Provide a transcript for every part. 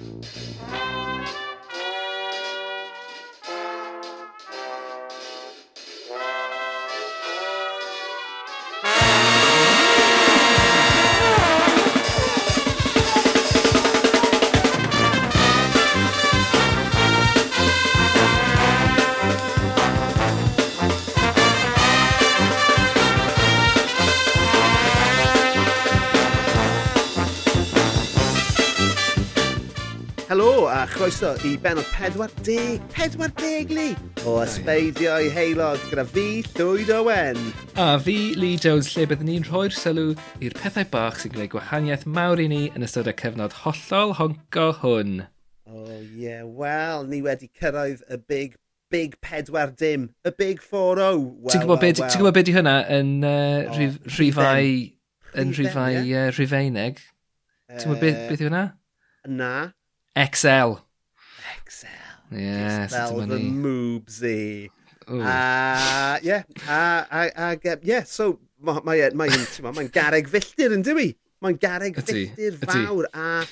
Música croeso i benod 40, 40 li, o ysbeidiau heilog gyda fi Llwyd Owen. A fi Lee Jones lle byddwn ni'n rhoi'r sylw i'r pethau bach sy'n gwneud gwahaniaeth mawr i ni yn ystod y cyfnod hollol honco hwn. O oh, ie, yeah. wel, ni wedi cyrraedd y big big 40 dim, y big 4-0. Well, ti'n gwybod well, beth well. be di hwnna yn uh, oh, rhifau, yn rhifau yeah. uh, rhifeineg? Ti'n gwybod beth yw hwnna? Na. XL. Excel. Yeah, just fel fy moobsy. A, ie, a, a, a, e, ie, so, e, mae'n ma, ma, ma, ma gareg filltir yn dywi. Mae'n gareg filltir fawr a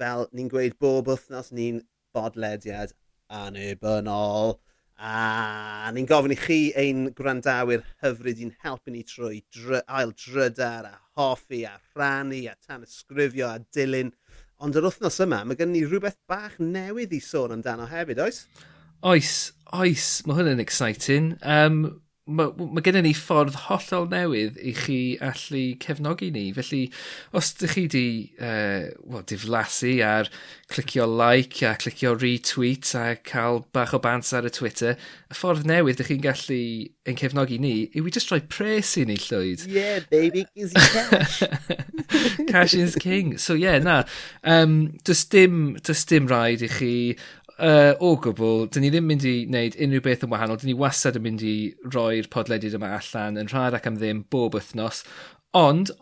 fel ni'n gweud bob wythnos ni'n bodlediad anebynol a ni'n gofyn i chi ein gwrandawyr hyfryd i'n helpu ni trwy dry, ail drydar a hoffi a rhannu a tan ysgrifio a dilyn Ond yr wythnos yma, mae gen ni rhywbeth bach newydd i sôn amdano hefyd, oes? Oes, oes. Mae hwn yn exciting. Um, mae ma gennym ni ffordd hollol newydd i chi allu cefnogi ni. Felly, os ydych chi wedi uh, well, diflasu ar clicio like a clicio retweet a cael bach o bants ar y Twitter, y ffordd newydd ydych chi'n gallu ein cefnogi ni yw i just rhoi pres i ni llwyd. Yeah, baby, is cash. cash is king. So, yeah, na. Um, does, dim, does dim rhaid i chi uh, o gwbl, dyn ni ddim mynd i wneud unrhyw beth yn wahanol. Dyn ni wastad yn mynd i roi'r podlediad yma allan yn rhad ac am ddim bob wythnos. Ond,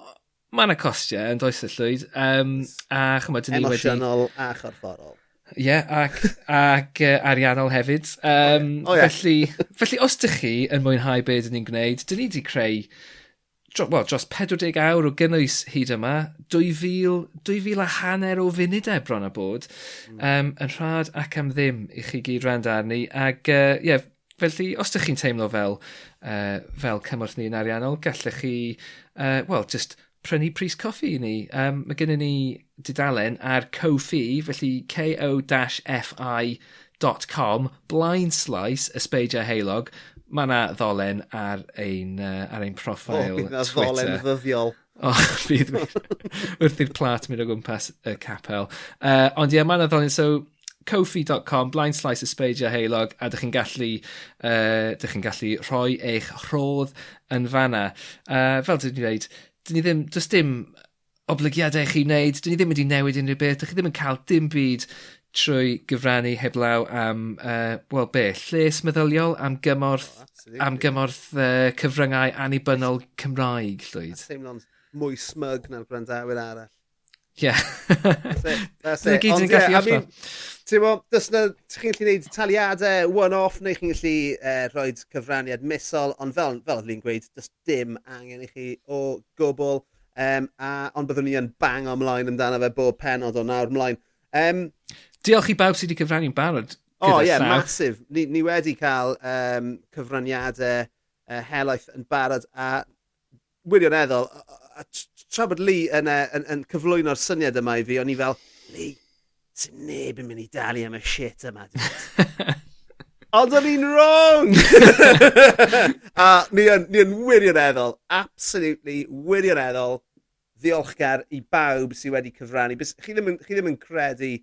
mae yna costiau yn does y llwyd. Um, a chyma, dyn ni wedi... Emosiynol a chorfforol. Ie, yeah, ac, ac uh, ariannol hefyd. Um, oh, yeah. felly, felly, os dych chi yn mwynhau beth dyn ni'n gwneud, dyn ni wedi creu dro, well, dros 40 awr o gynnwys hyd yma, 2000, 2000 a hanner o funudau bron a bod, mm. um, yn rhad ac am ddim i chi gyd rand arni. Ac uh, yeah, felly, os ydych chi'n teimlo fel, uh, fel cymorth ni'n ariannol, gallech chi, uh, well, just prynu pris coffi i ni. Um, mae gennym ni didalen ar Ko-fi, felly ko-fi.com, blind slice, ysbeidiau heilog, Mae yna ddolen ar ein, uh, ar ein profil oh, Twitter. O, ddolen ddyddiol. O, oh, bydd wrth i'r plat mynd o gwmpas y capel. Uh, ond ie, yeah, mae yna ddolen, so kofi.com, blind slice ysbeidio heilog, a dych chi'n gallu, uh, dych chi'n gallu rhoi eich rhodd yn fanna. Uh, fel dwi'n dweud, dyn ni ddim, does dim oblygiadau i chi wneud, dyn ni ddim wedi newid unrhyw beth, dych chi ddim yn cael dim byd trwy gyfrannu heblaw am, uh, wel be, lles meddyliol am gymorth, oh, am gymorth uh, cyfryngau annibynnol Cymraeg, llwyd. Teimlo'n mwy smug na'r gwrandawyr arall. Yeah. that's it. That's it. Ond, yeah, I mean, ti'n mo, dys na, chi'n gallu gwneud taliadau one-off, neu chi'n gallu uh, rhoi cyfraniad misol, ond fel, fel oedd fi'n gweud, dys dim angen i chi o gwbl. Um, a, ond byddwn ni yn bang ymlaen amdano fe bob penod o nawr ymlaen. Um, Diolch i bawb sydd wedi cyfrannu'n barod. O oh, ie, yeah, llaw. masif. Ni, ni wedi cael um, cyfraniadau uh, helaeth yn barod a wirioneddol, a, a tra bod Lee yn, yn, yn cyflwyno'r syniad yma i fi, o'n i fel, Lee, sy'n neb yn mynd i dalu am y shit yma. Ond o'n i'n wrong! a ni yn, ni yn wirioneddol, absolutely wirioneddol, ddiolchgar i bawb sydd wedi cyfrannu. Bys, chi, ddim yn, chi ddim yn credu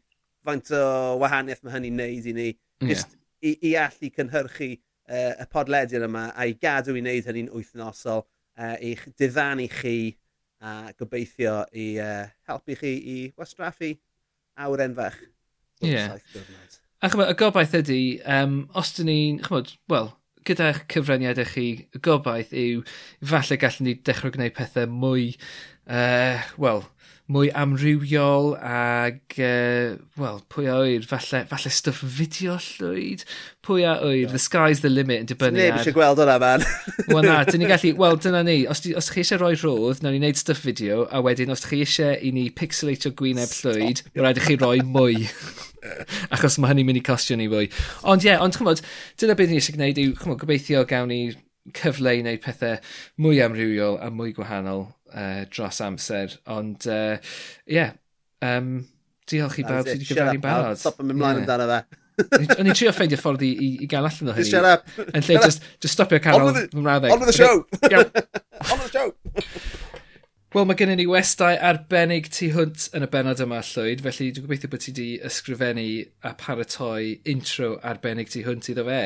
faint o wahaniaeth mae hynny'n neud i ni. Just i, i allu cynhyrchu uh, y podlediad yma a'i gadw i wneud hynny'n wythnosol uh, i'ch diddannu chi a gobeithio i uh, helpu chi i wastraffu awr enfach. Yeah. A chyma, y gobaith ydy, um, os dyn ni'n, chymod, wel, gyda'ch cyfraniadau chi, y gobaith yw falle gallwn ni dechrau gwneud pethau mwy, uh, wel, mwy amrywiol ag uh, wel pwy a oer falle, falle stuff fideo llwyd. Pwy a oer yeah. the sky's the limit yn dibynnu ar... Neb eisiau gweld hwnna man. Wel na, dyn ni gallu, wel dyna ni os, di, os chi eisiau rhoi rodd, na ni wneud stuff fideo a wedyn os chi eisiau i ni pixelatio gwyneb llwyd, rhaid i chi roi mwy. Achos mae hynny'n mynd i costio ni fwy. Ond ie, yeah, ond chymod dyna beth ni eisiau gwneud yw, chymod, gobeithio gawn ni cyfle i wneud pethau mwy amrywiol a mwy gwahanol uh, dros amser. Ond, ie, uh, yeah, um, diolch i bawb sydd wedi gyfrannu'n barod. Stop yn mynd mlaen amdano fe. O'n i'n trio ffeindio ffordd i, i, i gael allan o hynny. Just shut up. Yn lle, just, just stopio canol fy mrawddeg. On with the show! On with the show! Wel, mae gennym ni westau arbennig tu hwnt yn y benod yma, Llwyd, felly dwi'n gobeithio bod ti wedi ysgrifennu a paratoi intro arbennig tu hwnt iddo fe.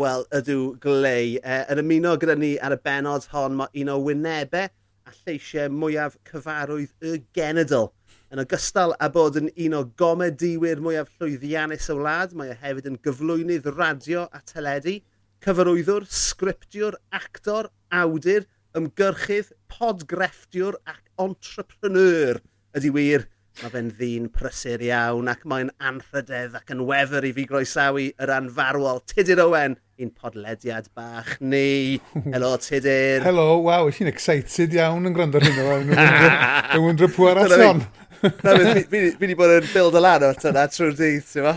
Wel, ydw glei. Uh, yn ymuno gyda ni ar y benod hon, mae un o wynebau a lleisiau mwyaf cyfarwydd y genedl. Yn ogystal â bod yn un o gomediwyr mwyaf llwyddiannus y wlad, mae e hefyd yn gyflwynydd radio a teledu, cyfarwyddwr, sgriptiwr, actor, awdur, ymgyrchydd, podgrefftiwr ac entrepreneur ydy wir Mae fe'n ddyn prysur iawn ac mae'n anrhydedd ac yn wefr i fi groesawu yr anfarwol Tudur Owen un podlediad bach ni. Helo Tudur. Helo, waw, eich chi'n excited iawn yn gwrando ar hyn o fewn. Yn wyndro pwy arall hon. Na, fi wedi bod yn build y lan o'r tyna trwy'r dydd, ti'n ma?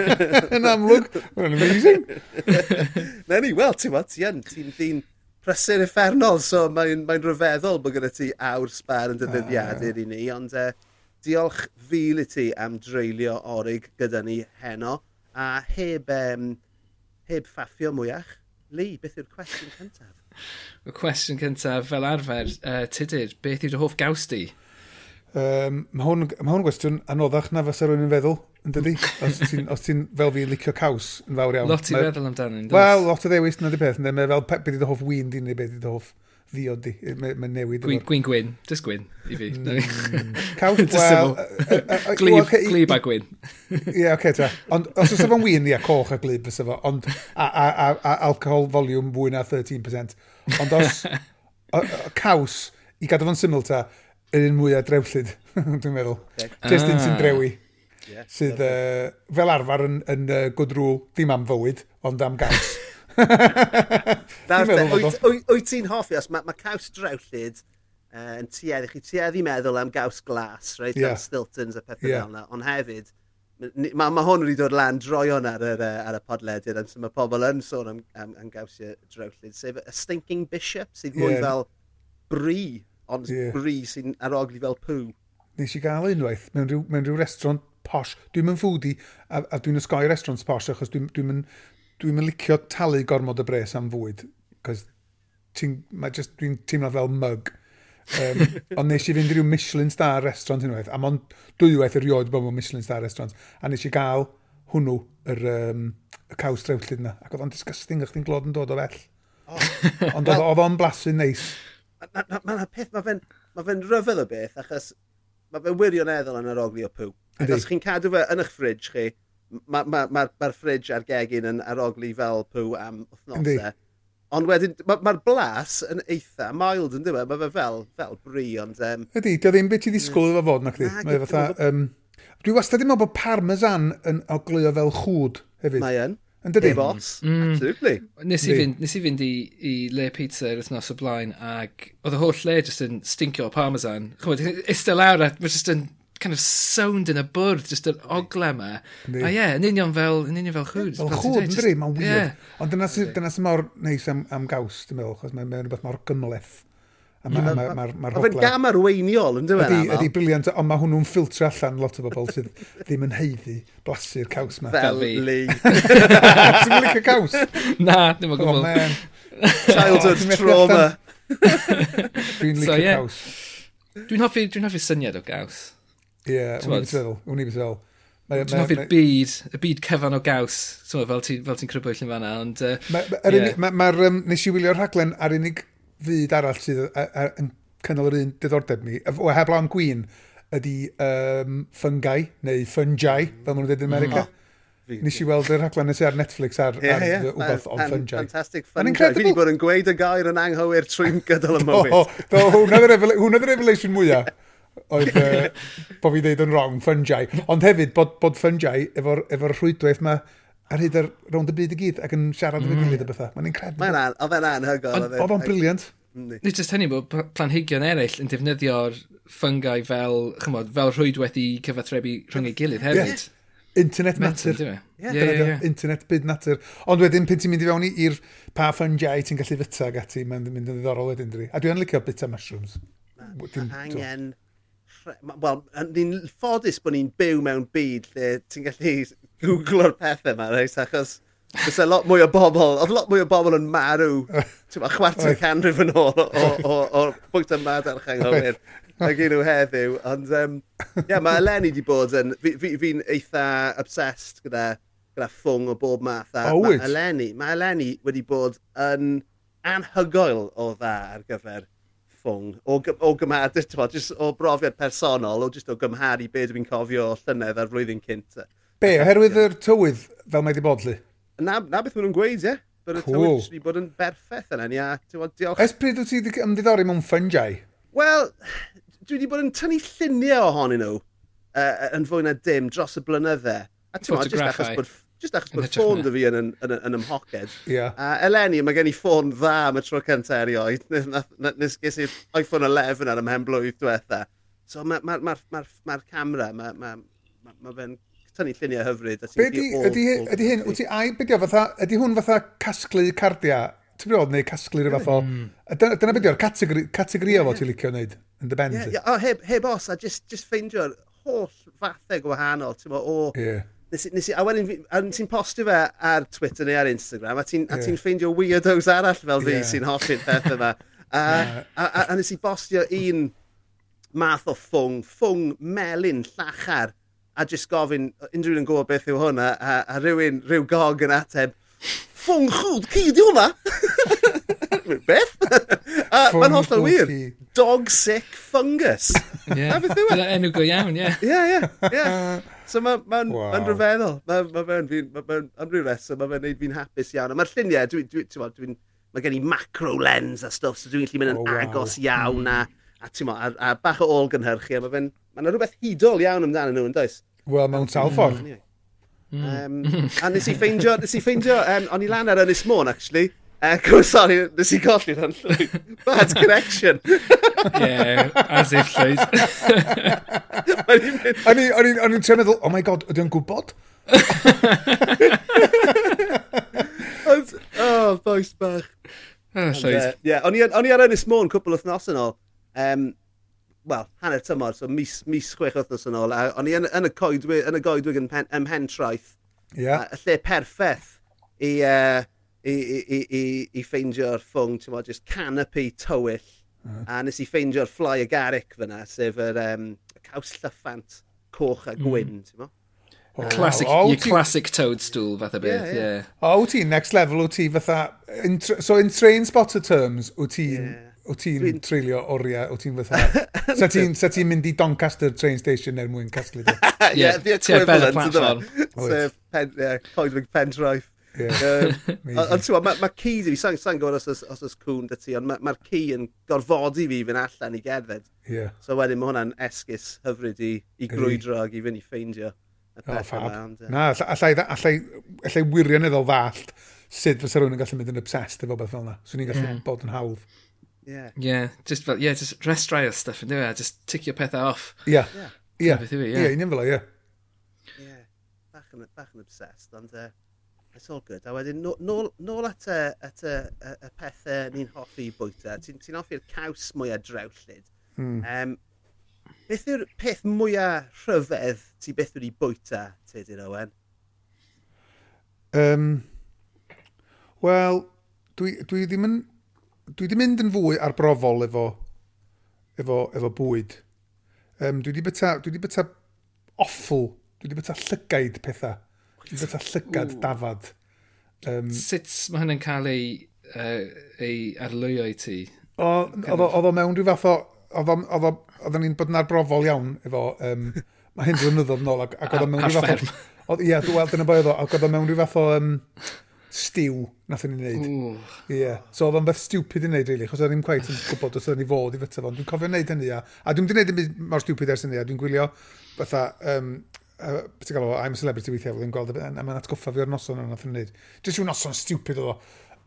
Yn amlwg, mae'n amazing. Na ni, wel, ti'n ma, ti'n ddyn prysur effernol, so mae'n mae rhyfeddol bod gyda ti awr sbar yn ah. dyddiadur i ni, ond uh, diolch fil i ti am dreulio orig gyda ni heno. A heb, um, heb ffaffio mwyach, Lee, beth yw'r cwestiwn cyntaf? Y cwestiwn cyntaf fel arfer, uh, Tudur, beth yw dy hoff gaws di? Um, mae hwn, ma hwn gwestiwn anoddach na fysa rwy'n yn feddwl, yn dydi? Os ti'n ti fel fi licio caws yn fawr iawn. Lot i feddwl amdano. Wel, lot o ddewis na di peth, ynddo? Mae fel beth ydy dy hoff wyn di neu beth ydy dy hoff ddiodi. Mae'n ma newid. Gwyn, gwyn, gwyn. Just gwyn, i fi. Mm. Cawch, wel... Glib, glib a gwyn. Ie, oce, ta. Ond os oes efo'n wyn, ie, coch a glib fysa fo. Ond, a, a, a, a alcohol volume fwy na 13%. Ond os... o, o, caws, i gadw fo'n syml ta, yr un mwyaf drewllyd, dwi'n meddwl. Just un sy'n ah. drewi. Yeah, sydd uh, fel arfer yn, yn uh, good rule, dim am fywyd, ond am gaws. Wyt ti'n hoffi, os mae ma caws drawllyd uh, yn tueddu, chi tueddu meddwl am gaws glas, right? Yeah. Am Stiltons a pethau yeah. fel yna, ond hefyd, mae ma, hwn wedi dod lan droion ar, yr, ar y podlediad, ond so mae pobl yn sôn am, am, am gawsiau drewllyd, sef y Stinking Bishop, sydd mwy yeah. fel bri, ond yeah. bri sy'n arogli fel pŵ. Nes i gael unwaith mewn rhyw, mewn rhyw restaurant posh. Dwi'n mynd foodie a, a dwi'n ysgoi restaurants posh achos dwi'n dwi, dwi, dwi'n licio talu gormod y bres am fwyd, cos dwi'n teimlo fel mug. Um, ond nes i fynd i ryw Michelin star restaurant unwaith, a mon dwywaith erioed bod mewn Michelin star restaurant, a nes i gael hwnnw, yr, um, y caws trewllyd yna, ac oedd o'n disgusting, o'ch chi'n glod yn dod o fell. Oh. ond oedd o'n blasu'n neis. Mae'n ma, ma ma peth, mae fe'n ma fe ryfel o beth, achos mae fe'n wirioneddol yn yr ogli o pw. Ac os chi'n cadw fe yn eich ffridge chi, mae'r ma, ma, ma, ma ffridj a'r gegin yn arogli fel pw am wythnosau. Ond wedyn, mae'r ma, blas yn eitha mild yn dweud, mae fe fel, fel bri, ond... Um... Ydy, dio ddim beth i ddisgwyl mm. efo fod na chdi. Mae fatha... Um, dwi wastad ddim meddwl bod parmesan yn oglio fel chwd hefyd. Mae yn. Yn dydy? Ebos, mm. absolutely. Nes i, fynd, nes i fynd i, i le pizza yr wythnos o blaen ac oedd y holl le jyst yn stincio o parmesan. Chwbod, istel lawr a jyst yn kind of sound yn y bwrdd, just yr ogle yma. A ie, yeah, yn union fel, yn union fel chwd. Fel chwd, yn dri, mae'n wir. Yeah. Ond dyna sy'n mor neis am, am gaws, dwi'n meddwl, chos mae'n rhywbeth mor gymleth. A mae'r ma, ma, ma, ma fe'n gam arweiniol, yn dweud? Ydy, ydy briliant, ond mae hwnnw'n ffiltro allan lot o bobl sydd ddim yn heiddi blasu'r caws yma. Fel li. Ti'n mynd gwneud caws? Na, ddim yn gwybod. Man. Childhood trauma. Dwi'n licio caws. Dwi'n hoffi, dwi'n hoffi syniad o gaws. Ie, wni beth feddwl. Wni beth feddwl. Dwi'n hoffi'r byd, y byd cyfan o gaws, so, fel ti'n ti crybwyll yn fanna, ond... Uh, Mae'r yeah. ma, ma, um, nes i wylio'r rhaglen ar unig fyd arall sydd yn cynnal yr un diddordeb ni, o heb lawn gwyn, ydy um, fungi, neu fungi, fel maen nhw'n dweud yn America. Mm. Nes i weld yr rhaglen nes i ar Netflix ar, yeah, ar yeah. wbeth o fungi. Fantastic fungi. Fi wedi bod yn gweud y gair yn anghywir trwy'n gydol y mywyd. Do, hwnna yw'r revelation mwyaf oedd uh, bod fi ddeud yn wrong fungi. Ond hefyd bod, bod fungi efo'r efo rhwydwaith mae ar hyd ar rownd y byd i gyd ac yn siarad mm. efo'n gilydd o bethau. Mae'n incredible. Mae'n an, oedd e'n anhygol. Oedd o'n briliant. Nid jyst hynny bod planhigion eraill yn defnyddio'r fungi fel, chymod, fel rhwydwaith i cyfathrebu rhwng ei gilydd hefyd. Yeah. Internet natur. Yeah. Yeah, yeah, yeah. Internet byd natur. Ond wedyn, pyn ti'n mynd i fewn i'r pa fungi ti'n gallu fyta ac ati, mae'n mynd yn ddiddorol wedyn dwi. A dwi'n licio bita mushrooms. Angen Wel, ni'n ffodus bod ni'n byw mewn byd lle ti'n gallu googlo'r pethau yma, reis, achos Fes a lot mwy o bobl, oedd lot mwy o bobl yn marw, ti'n ma, chwarter canrif yn ôl o'r bwynt yma ar changhywir. Ac un nhw heddiw, ond um, yeah, mae Eleni wedi bod yn, fi'n fi, fi eitha obsessed gyda, gyda ffwng o bob math. A oh, ma Eleni, mae Eleni wedi bod yn anhygoel o dda ar gyfer ffwng o, o gymharu, just o brofiad personol, o just o gymharu be dwi'n cofio o llynedd ar flwyddyn cynt. Be, oherwydd yr tywydd fel mae wedi bod li? Na, na beth maen nhw'n gweud, ie. Bydd y cool. tywydd wedi bod yn berffaith yna, ia. Diolch. Es pryd wyt ti wedi ymddiddori mewn ffyngiau? Wel, dwi wedi bod yn tynnu lluniau ohonyn nhw uh, yn fwy na dim dros y blynydde. A ti'n meddwl, jyst achos bod Just achos bod ffôn dy fi yn, yn, yn, yn ymhoced. Yeah. A eleni, mae gen i ffôn dda am y tro cyntaf erioed. Nes ges i'r iPhone 11 ar ymhen blwydd diwetha. So mae'r ma, ma, ma, ma, ma camera, mae ma, ma, ma fe'n tynnu lluniau hyfryd. Ydy, ydy, ydy hyn, wyt ti ai bygio fatha, ydy hwn fatha casglu cardia? Ti'n bod neu casglu rhywbeth fath o... Hmm. Dyna beth yw'r categori o fo ti'n licio wneud yn dy bend? Yeah, yeah. O, heb, heb os, a just, just ffeindio'r holl fathau gwahanol, ti'n bod, o... Yeah Nes, nes i, a wedyn, a ti'n postio fe ar Twitter neu ar Instagram, a ti'n yeah. ti ffeindio weirdos arall fel fi yeah. sy'n hoffi'r peth yma. A, yeah. a, a, a, nes i bostio un math o ffwng, ffwng melyn llachar, a jyst gofyn, unrhyw un yn gwybod beth yw hwnna, a, a rhywun, rhyw gog yn ateb, ffwng chwd ci, di hwnna? Beth? A mae'n hollol wir. Dog sick fungus. Yeah. A beth yw e? Dyna enw go iawn, ie. Ie, ie. So mae'n ma wow. ma rhyfeddol. Mae'n ma fe'n, ma fe'n, am rhyw reswm, mae fe'n neud fi'n hapus iawn. A mae'r lluniau, dwi'n, dwi, dwi, dwi, mae gen i macro lens a stwff, so dwi'n gallu mynd yn oh, wow. agos iawn mm. a, hmm. a, mo, a, a bach o ôl gynhyrchu. A mae fe'n, mae'n rhywbeth hudol iawn amdano nhw, yn does? Wel, mewn sawl hmm, ffordd. Anyway. Um, a nes i ffeindio, nes i ffeindio, um, o'n i lan ar Ynys Môn, actually. Uh, sorry, nes i golli hwn llwyd. Bad connection. yeah, as if llwyd. o'n i'n mynd... O'n trio meddwl, oh my god, ydy o'n gwybod? Ah, Ond, oh, boes bach. Oh, llwyd. Uh, yeah, o'n i ar Ynys Môn cwpl wythnos yn ôl. Um, wel, hanner tymor, so mis, mis chwech wythnos yn ôl, a o'n i yn, yn y coedwig yn, y goedwig yn pen, ym Mhentraeth, yeah. a, y lle perffaith i, uh, i, i, i, i i ffeindio'r ffwng, ti'n bod, just canopy tywyll, uh -huh. a nes i ffeindio'r fly y garic fyna, sef yr um, caws llyffant coch a mm. gwyn, mm. ti'n bod? Oh, classic, oh, your classic toadstool fath o beth, yeah. yeah. yeah. O, oh, ti next level, o ti fatha... In, so in train spotter terms, o ti'n... Yeah O ti'n treulio oriau, o ti'n fatha... sa ti'n ti mynd i Doncaster train station er mwyn casglu di? Ie, the equivalent. Sef Coedwig Pendraeth. Ond ti'n mae ci di fi, sa'n sa gwybod os os, os cwn dy ti, ond mae'r ma ci yn gorfodi fi fy'n allan i gerdded. Yeah. So wedyn mae hwnna'n esgus hyfryd i, i grwydro ac i fynd i ffeindio. O, Oh, fab. Na, allai, allai, allai wirioneddol ddallt sut fysa rhywun yn gallu mynd yn obsessed efo beth fel yna. Swn i'n gallu bod yn hawdd. Yeah. Yeah, just fel, yeah, just restrai o stuff yn dweud, just ticio pethau off. Yeah. Yeah. Yeah, yeah. yeah. yeah. yeah. yeah. yeah. Yeah. Bach yn, bach yn obsessed, ond uh, it's all good. A wedyn, nôl, nôl at, y, at uh, y, y, y pethau ni'n hoffi bwyta, ti'n ti, hoffi'r caws mwyaf drewllyd. Mm. Um, beth yw'r peth mwyaf rhyfedd ti beth wedi bwyta, Tedyn Owen? Um, Wel, dwi, dwi ddim yn dwi wedi mynd yn fwy arbrofol efo, efo, efo bwyd. Um, dwi wedi byta, dwi wedi byta offl, dwi wedi byta llygaid pethau. Dwi wedi byta llygad Ooh. dafad. Um, Sut mae hynny'n cael ei, uh, ei arlwyo i ti? Oedd o mewn rhyw fath o... Oedd Oedden ni'n bod yn arbrofol iawn efo... Um, mae hyn flynyddoedd nôl ac, ac oedd o mewn rhyw fath o... Ia, dwi'n weld yn y boi oedd o, ac oedd o mewn rhyw fath o... Um, stiw nath ni'n neud. Ie. Yeah. So oedd o'n beth stupid i neud, really, chos oedd e ddim quite yn gwybod os oedd ni fod i fyta fo. Dwi'n cofio neud hynny, a, a dwi'n wedi neud yn mor stupid ers hynny, a dwi'n gwylio fatha, um, uh, beth gael o, I'm a celebrity weithiau, oedd yn gweld, a mae'n atgoffa fi o'r noson o'n nath ni'n neud. Jyst yw noson stupid oedd o.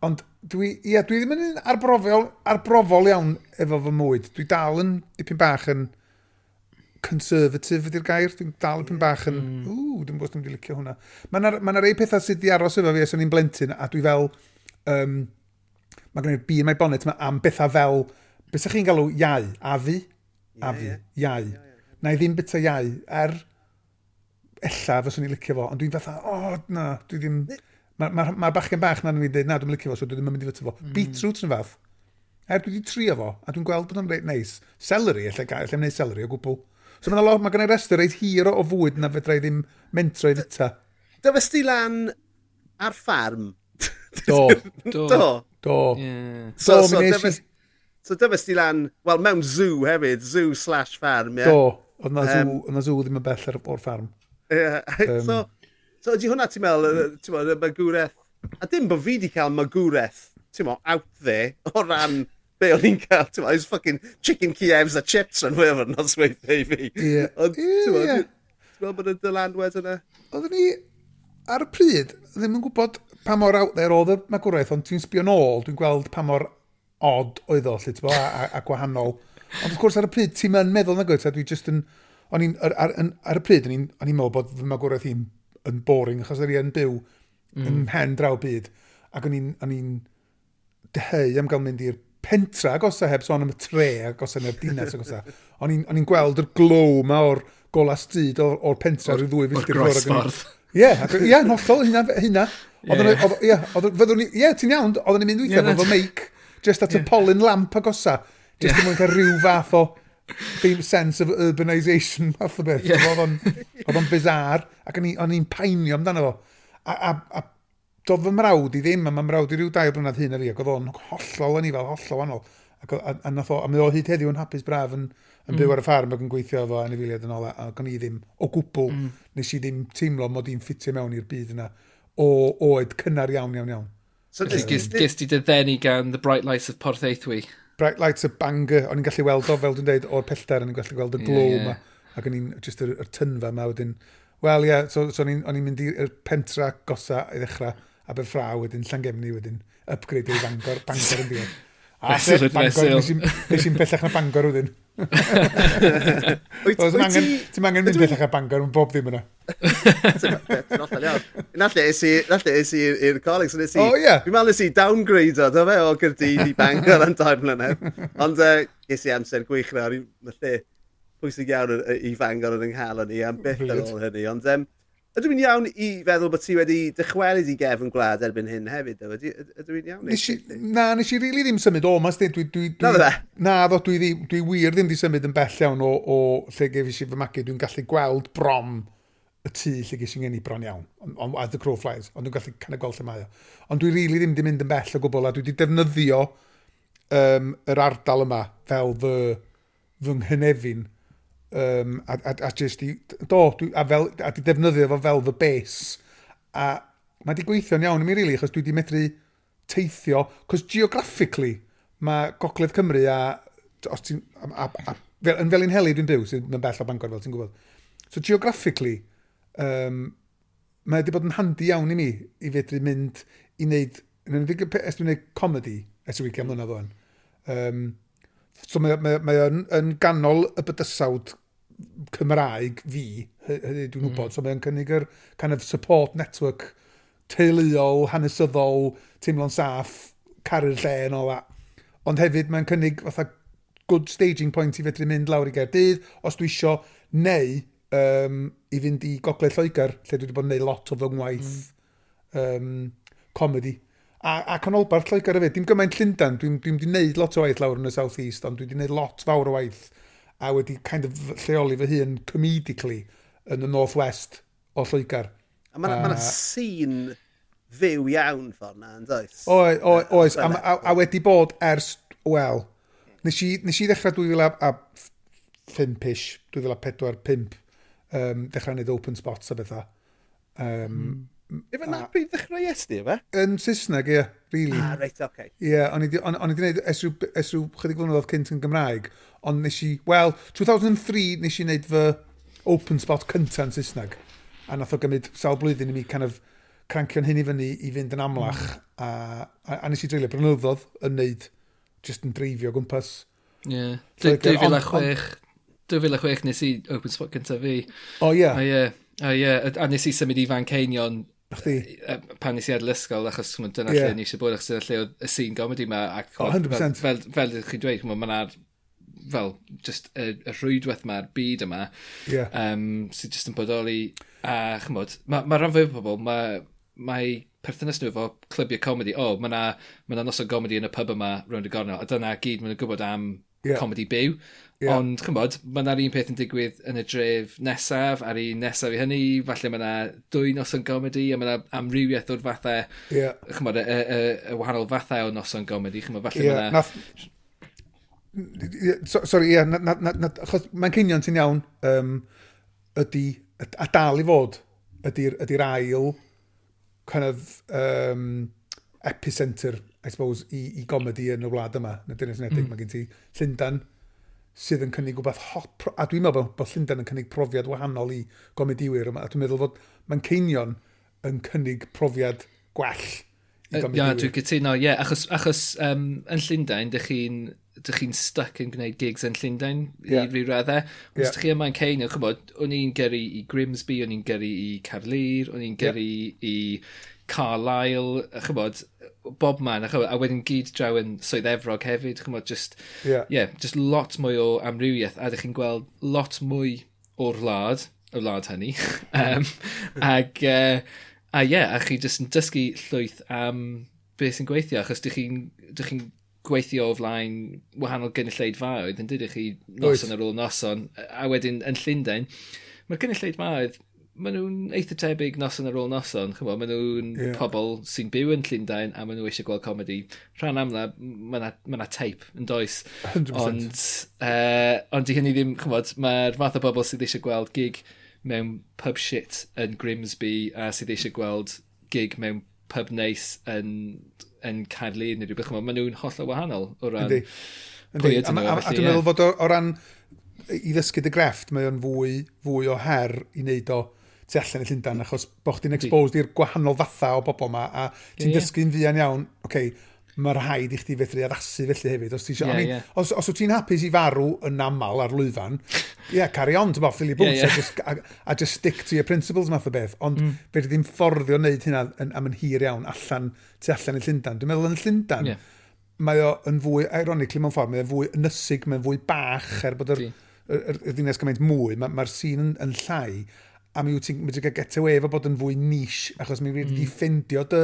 Ond dwi, ie, yeah, dwi ddim yn arbrofol, arbrofol iawn efo fy mwyd. Dwi dal yn dipyn bach yn conservative ydy'r gair, dwi'n dal yn bach yn, mm. ww, dwi'n gwybod dwi'n licio hwnna. Mae yna ma rei pethau sydd wedi aros efo fi os o'n i'n blentyn, a dwi fel, um, mae gen i'r bu mae bonnet yma am bethau fel, beth chi'n galw iau, Afi? Afi? yeah, yeah. iau. Na i ddim bethau iau, er, ella fyswn i'n licio fo, ond dwi'n fatha, o, oh, na, dwi ddim... Mae'r ma, ma, ma bachgen bach na'n mynd i dweud, na, dwi'n licio fo, so dwi ddim yn mynd i fyta fo. Mm. Beetroot yn fath. Er dwi wedi trio fo, a dwi'n gweld bod o'n reit neis. Celery, allai gael, allai wneud celery o gwbl. So mae'n lot, mae gen i rester reit hir o fwyd na fedra i ddim mentro i fita. Da fes ti lan ar ffarm? Do. Do. Do. Do. Yeah. So, do, so, dyfes, so dyfes ti lan, wel, mewn zoo hefyd, zoo slash farm, ie? Do. Oedd na, um, zoo, na zoo ddim yn bell ar o'r ffarm. Ie. So, so ydy hwnna ti'n meddwl, ti'n meddwl, magwreth, a dim bod fi wedi cael magwreth, ti'n meddwl, out there, o ran be o'n i'n cael, ti'n meddwl, fucking chicken Kievs a chips yn wyr yn nosweithiau fi. Ie. Ond, ti'n meddwl bod y dylanwed yna? Oedden ni, ar y pryd, ddim yn gwybod pa mor out there oedd y magwraeth, ond ti'n sbio nôl, dwi'n gweld pa mor odd oedd o, lle, ti'n a, a, a gwahanol. Ond wrth gwrs ar y pryd, ti'n yn meddwl na gwyth, a dwi just yn, o'n i'n, ar, ar, ar, y pryd, o'n i'n on meddwl bod fy magwraeth i'n yn boring, achos o'n i'n byw mm. yn hen draw byd, ac o'n i'n deheu am gael mynd i'r pentra agosa heb sôn am y tre agosa neu'r dinas agosa. O'n i'n gweld yr glow ma o'r gola stryd o'r, or pentra rhyw ddwy filltir ffwrdd. O'r groesffordd. Ie, ie, yn hollol hynna. hynna. Ie, yeah. ti'n iawn, oedden ni'n mynd weithio yeah, fel meic, just at yeah. y polyn lamp agosa. Just yeah. yn cael rhyw fath o dim sense of urbanisation fath o beth. Yeah. Oedd o'n bizar, ac o'n i'n painio amdano fo. A, a, a doedd fy mrawd i ddim, a mae mrawd i ryw dair blynedd hyn ar fi, ac oedd o'n hollol yn fel hollol wahanol. Ac, o, a, a, nath o, a mae o hyd heddiw yn hapus braf yn, yn mm. byw ar y ffarm ac yn gweithio efo anifiliad yn ola, ac o'n i ddim o gwbl, mm. nes i ddim teimlo mod i'n ffitio mewn i'r byd yna o oed cynnar iawn, iawn, iawn. So, Felly, gys, gys di dyddenu gan The Bright Lights of Porth Eithwi. Bright Lights of Bangor, o'n i'n gallu weld o, fel dwi'n dweud, o'r pellter, o'n i'n gallu gweld y glow yeah, yeah. ma, ac o'n i'n, just yr, yr tynfa yma wedyn, wel ie, yeah, so, so o'n i'n mynd i'r pentra gosa i ddechrau, Aberfraw wedyn, Llangefni wedyn, upgrade i Bangor, Bangor yn diwedd. A set Bangor, nes i'n bellach na Bangor wedyn. Ti'n angen, ti ti'n angen mynd bellach na Bangor, mae'n bob ddim yna. Nalle es i i'r coleg, so nes i... O ie! Fi'n meddwl nes i downgrade o, do fe, o Gyrdydd e, i Bangor yn dair mlynedd. Ond es i amser gwych na, o'n i'n lle pwysig iawn i Fangor yn ynghalon ni, am beth ar ôl hynny. Ond um, Ydw i'n iawn i feddwl bod ti wedi dychwelyd i gefn gwlad erbyn hyn hefyd? Ydw i'n iawn? Nes i, na, nes i rili really ddim symud o, mas dwi... dwi, dwi, na, na, na ddo, dwi, dwi, dwi wir ddim di symud yn bell iawn o, o lle gefis i fy magu. Dwi'n gallu gweld brom y tŷ lle ges i'n geni bron iawn, on, on, as the crow flies, ond dwi'n gallu canna gweld lle mae o. Ond dwi rili really ddim wedi mynd yn bell o gwbl, a dwi wedi defnyddio um, yr ardal yma fel fy, fy nghynefin Um, a, a, a just i, do, dwi, a, fel, a di defnyddio fo fel the base. A mae di gweithio'n iawn i mi, really, achos dwi di medru teithio, cos geographically, mae Gogledd Cymru a, os ti'n, a, a, a, fel, yn fel un heli dwi'n byw, sy'n yn bell o Bangor fel ti'n gwybod. So geographically, um, mae wedi bod yn handi iawn i mi i fedru mynd i wneud, yn ymwneud, es dwi'n gwneud comedy ers y weekend mlynedd o'n. Um, so mae, mae, mae yn, yn ganol y bydysawd Cymraeg fi, hynny dwi'n hmm. wybod, mm. so mae'n cynnig yr kind of support network teuluol, hanesyddol, teimlo'n saff, caru'r lle yn ola. Ond hefyd mae'n cynnig fatha good staging point i fedru mynd lawr i Gaerdydd, os dwi isio, neu um, i fynd i Gogledd Lloegr, lle dwi wedi bod yn gwneud lot o fy ngwaith mm. um, comedy. A, a canolbarth Lloegr hefyd, dim gymaint Llundain, dwi'n dwi wedi gwneud lot o waith lawr yn y South East, ond dwi wedi gwneud lot fawr o waith a wedi kind of lleoli fy hun comedically yn y North West o Lloegr. A mae'n yna uh, sîn fyw iawn ffordd na, yn does? Oes, oes a, a, a, wedi bod ers, wel, nes i, nes i ddechrau 2005-ish, 2004-5, um, dechrau wneud open spots a bethau. Um, mm. Efe na pryd ddechrau esti, efe? Yn Saesneg, ie. Yeah really. Ah, reit, oce. Okay. Ie, yeah, o'n i wedi gwneud esrw chydig flynyddoedd cynt yn Gymraeg, ond nes i, wel, 2003 nes i wneud fy open spot cyntaf yn Saesneg, a nath o gymryd sawl blwyddyn i mi kind of crancio'n hyn i fyny i fynd yn amlach, mm. a, a, a nes i dreulio brynyddoedd yn wneud, just yn dreifio gwmpas. Ie, yeah. 2006, 2006 nes i open spot cyntaf fi. O, ie. Yeah. A ie, a ie, a nes i symud i Fan Ceinion Chdi? Pan nes i ar ysgol, achos dyna yeah. lle ni eisiau bod, achos dyna lle oedd y sîn gomedi yma. Ac, oh, 100%. Fel, fel, fel ydych chi'n dweud, mae yna'r fel, just y, y rhwydwaith mae'r byd yma, yeah. um, sydd jyst yn bodoli, a chymod, mae ma rhan fwy o bobl, mae ma perthynas nhw efo clybiau comedi, o, oh, mae yna ma, na, noson gomedi yn y pub yma rownd y gornel, a dyna gyd maen nhw'n gwybod am yeah. comedi byw, Yeah. Ond, chymod, mae yna'r un peth yn digwydd yn y dref nesaf, ar un nesaf i hynny, falle mae yna dwy noson gomedi, a mae yna amrywiaeth o'r fathau, yeah. chymod, y, y, y, y, wahanol fathau o noson gomedi, chymod, falle yeah. mae yna... So, sorry, ie, yeah, mae'n cynion ti'n iawn, um, ydy, a dal i fod, ydy'r ydy, ail kind of, um, epicenter, I suppose, i, i gomedi yn y wlad yma, na y Dynas Unedig, mm. mae gen ti Llundan, sydd yn cynnig rhywbeth hop, a dwi'n meddwl bod Llundain yn cynnig profiad wahanol i gomediwyr yma, a dwi'n meddwl bod Manceinion yn cynnig profiad gwell i gomediwyr. Ia, dwi'n cytuno, ie, yeah, achos, achos um, yn Llundain, dych chi'n dych chi'n stuck yn gwneud gigs yn Llundain yeah. i ryw raddau. Os yeah. chi yma yn Cain, chybod, o'n i'n gyrru i Grimsby, o'n i'n gyrru i Carlir, o'n i'n gyrru yeah. i Carlisle, chybod, bob man, achos, a wedyn gyd draw yn swydd efrog hefyd, chymod, just, yeah. yeah, just lot mwy o amrywiaeth, a ydych chi'n gweld lot mwy o'r wlad, y wlad hynny, um, ag, uh, a ie, yeah, a chi just yn dysgu llwyth am beth sy'n gweithio, achos dych chi'n chi gweithio o flaen wahanol gynulleidfaoedd, yn dydych chi noson ar ôl noson, a wedyn yn Llundain, mae'r gynulleidfaoedd maen nhw'n eitha tebyg noson ar ôl noson. Chymod, maen nhw'n yeah. pobl sy'n byw yn Llundain a maen nhw eisiau gweld comedi. Rhan amla, mae yna teip yn does. 100%. Ond, uh, ond i hynny ddim, chymod, mae'r fath o bobl sydd eisiau gweld gig mewn pub shit yn Grimsby a sydd eisiau gweld gig mewn pub neis yn, yn Caerlun neu rhywbeth. Maen nhw'n holl o wahanol o ran... Yndi. Yndi. A, a, a dwi'n meddwl fod o, o ran i ddysgu dy grefft, mae o'n fwy, fwy o her i wneud o tu allan i Llundain, achos bod chdi'n exposed i'r gwahanol fatha o bobl yma, a ti'n yeah, dysgu'n yeah. fuan iawn, oce, okay, mae'r rhaid i chdi fedru addasu felly hefyd. Os, yeah, mean, yeah. os, os wyt ti'n hapus i farw yn aml ar lwyfan, ie, yeah, carry on, ti'n bod ffili bwnt, yeah, yeah. Just, a, a, just stick to your principles math o beth. Ond mm. fe ddim fforddio wneud hynna yn, am yn hir iawn allan, tu allan i Llundain. Dwi'n meddwl yn Llundain, yeah. mae o yn fwy, ironically mewn ffordd, mae o'n fwy ynysig, mae'n fwy bach, er bod yr, yr, yr, yr ddinas gymaint mwy, mae'r ma sîn yn, yn llai a mi wyt ti'n medru cael get away efo bod yn fwy nish, achos mi wedi mm. ffendio dy,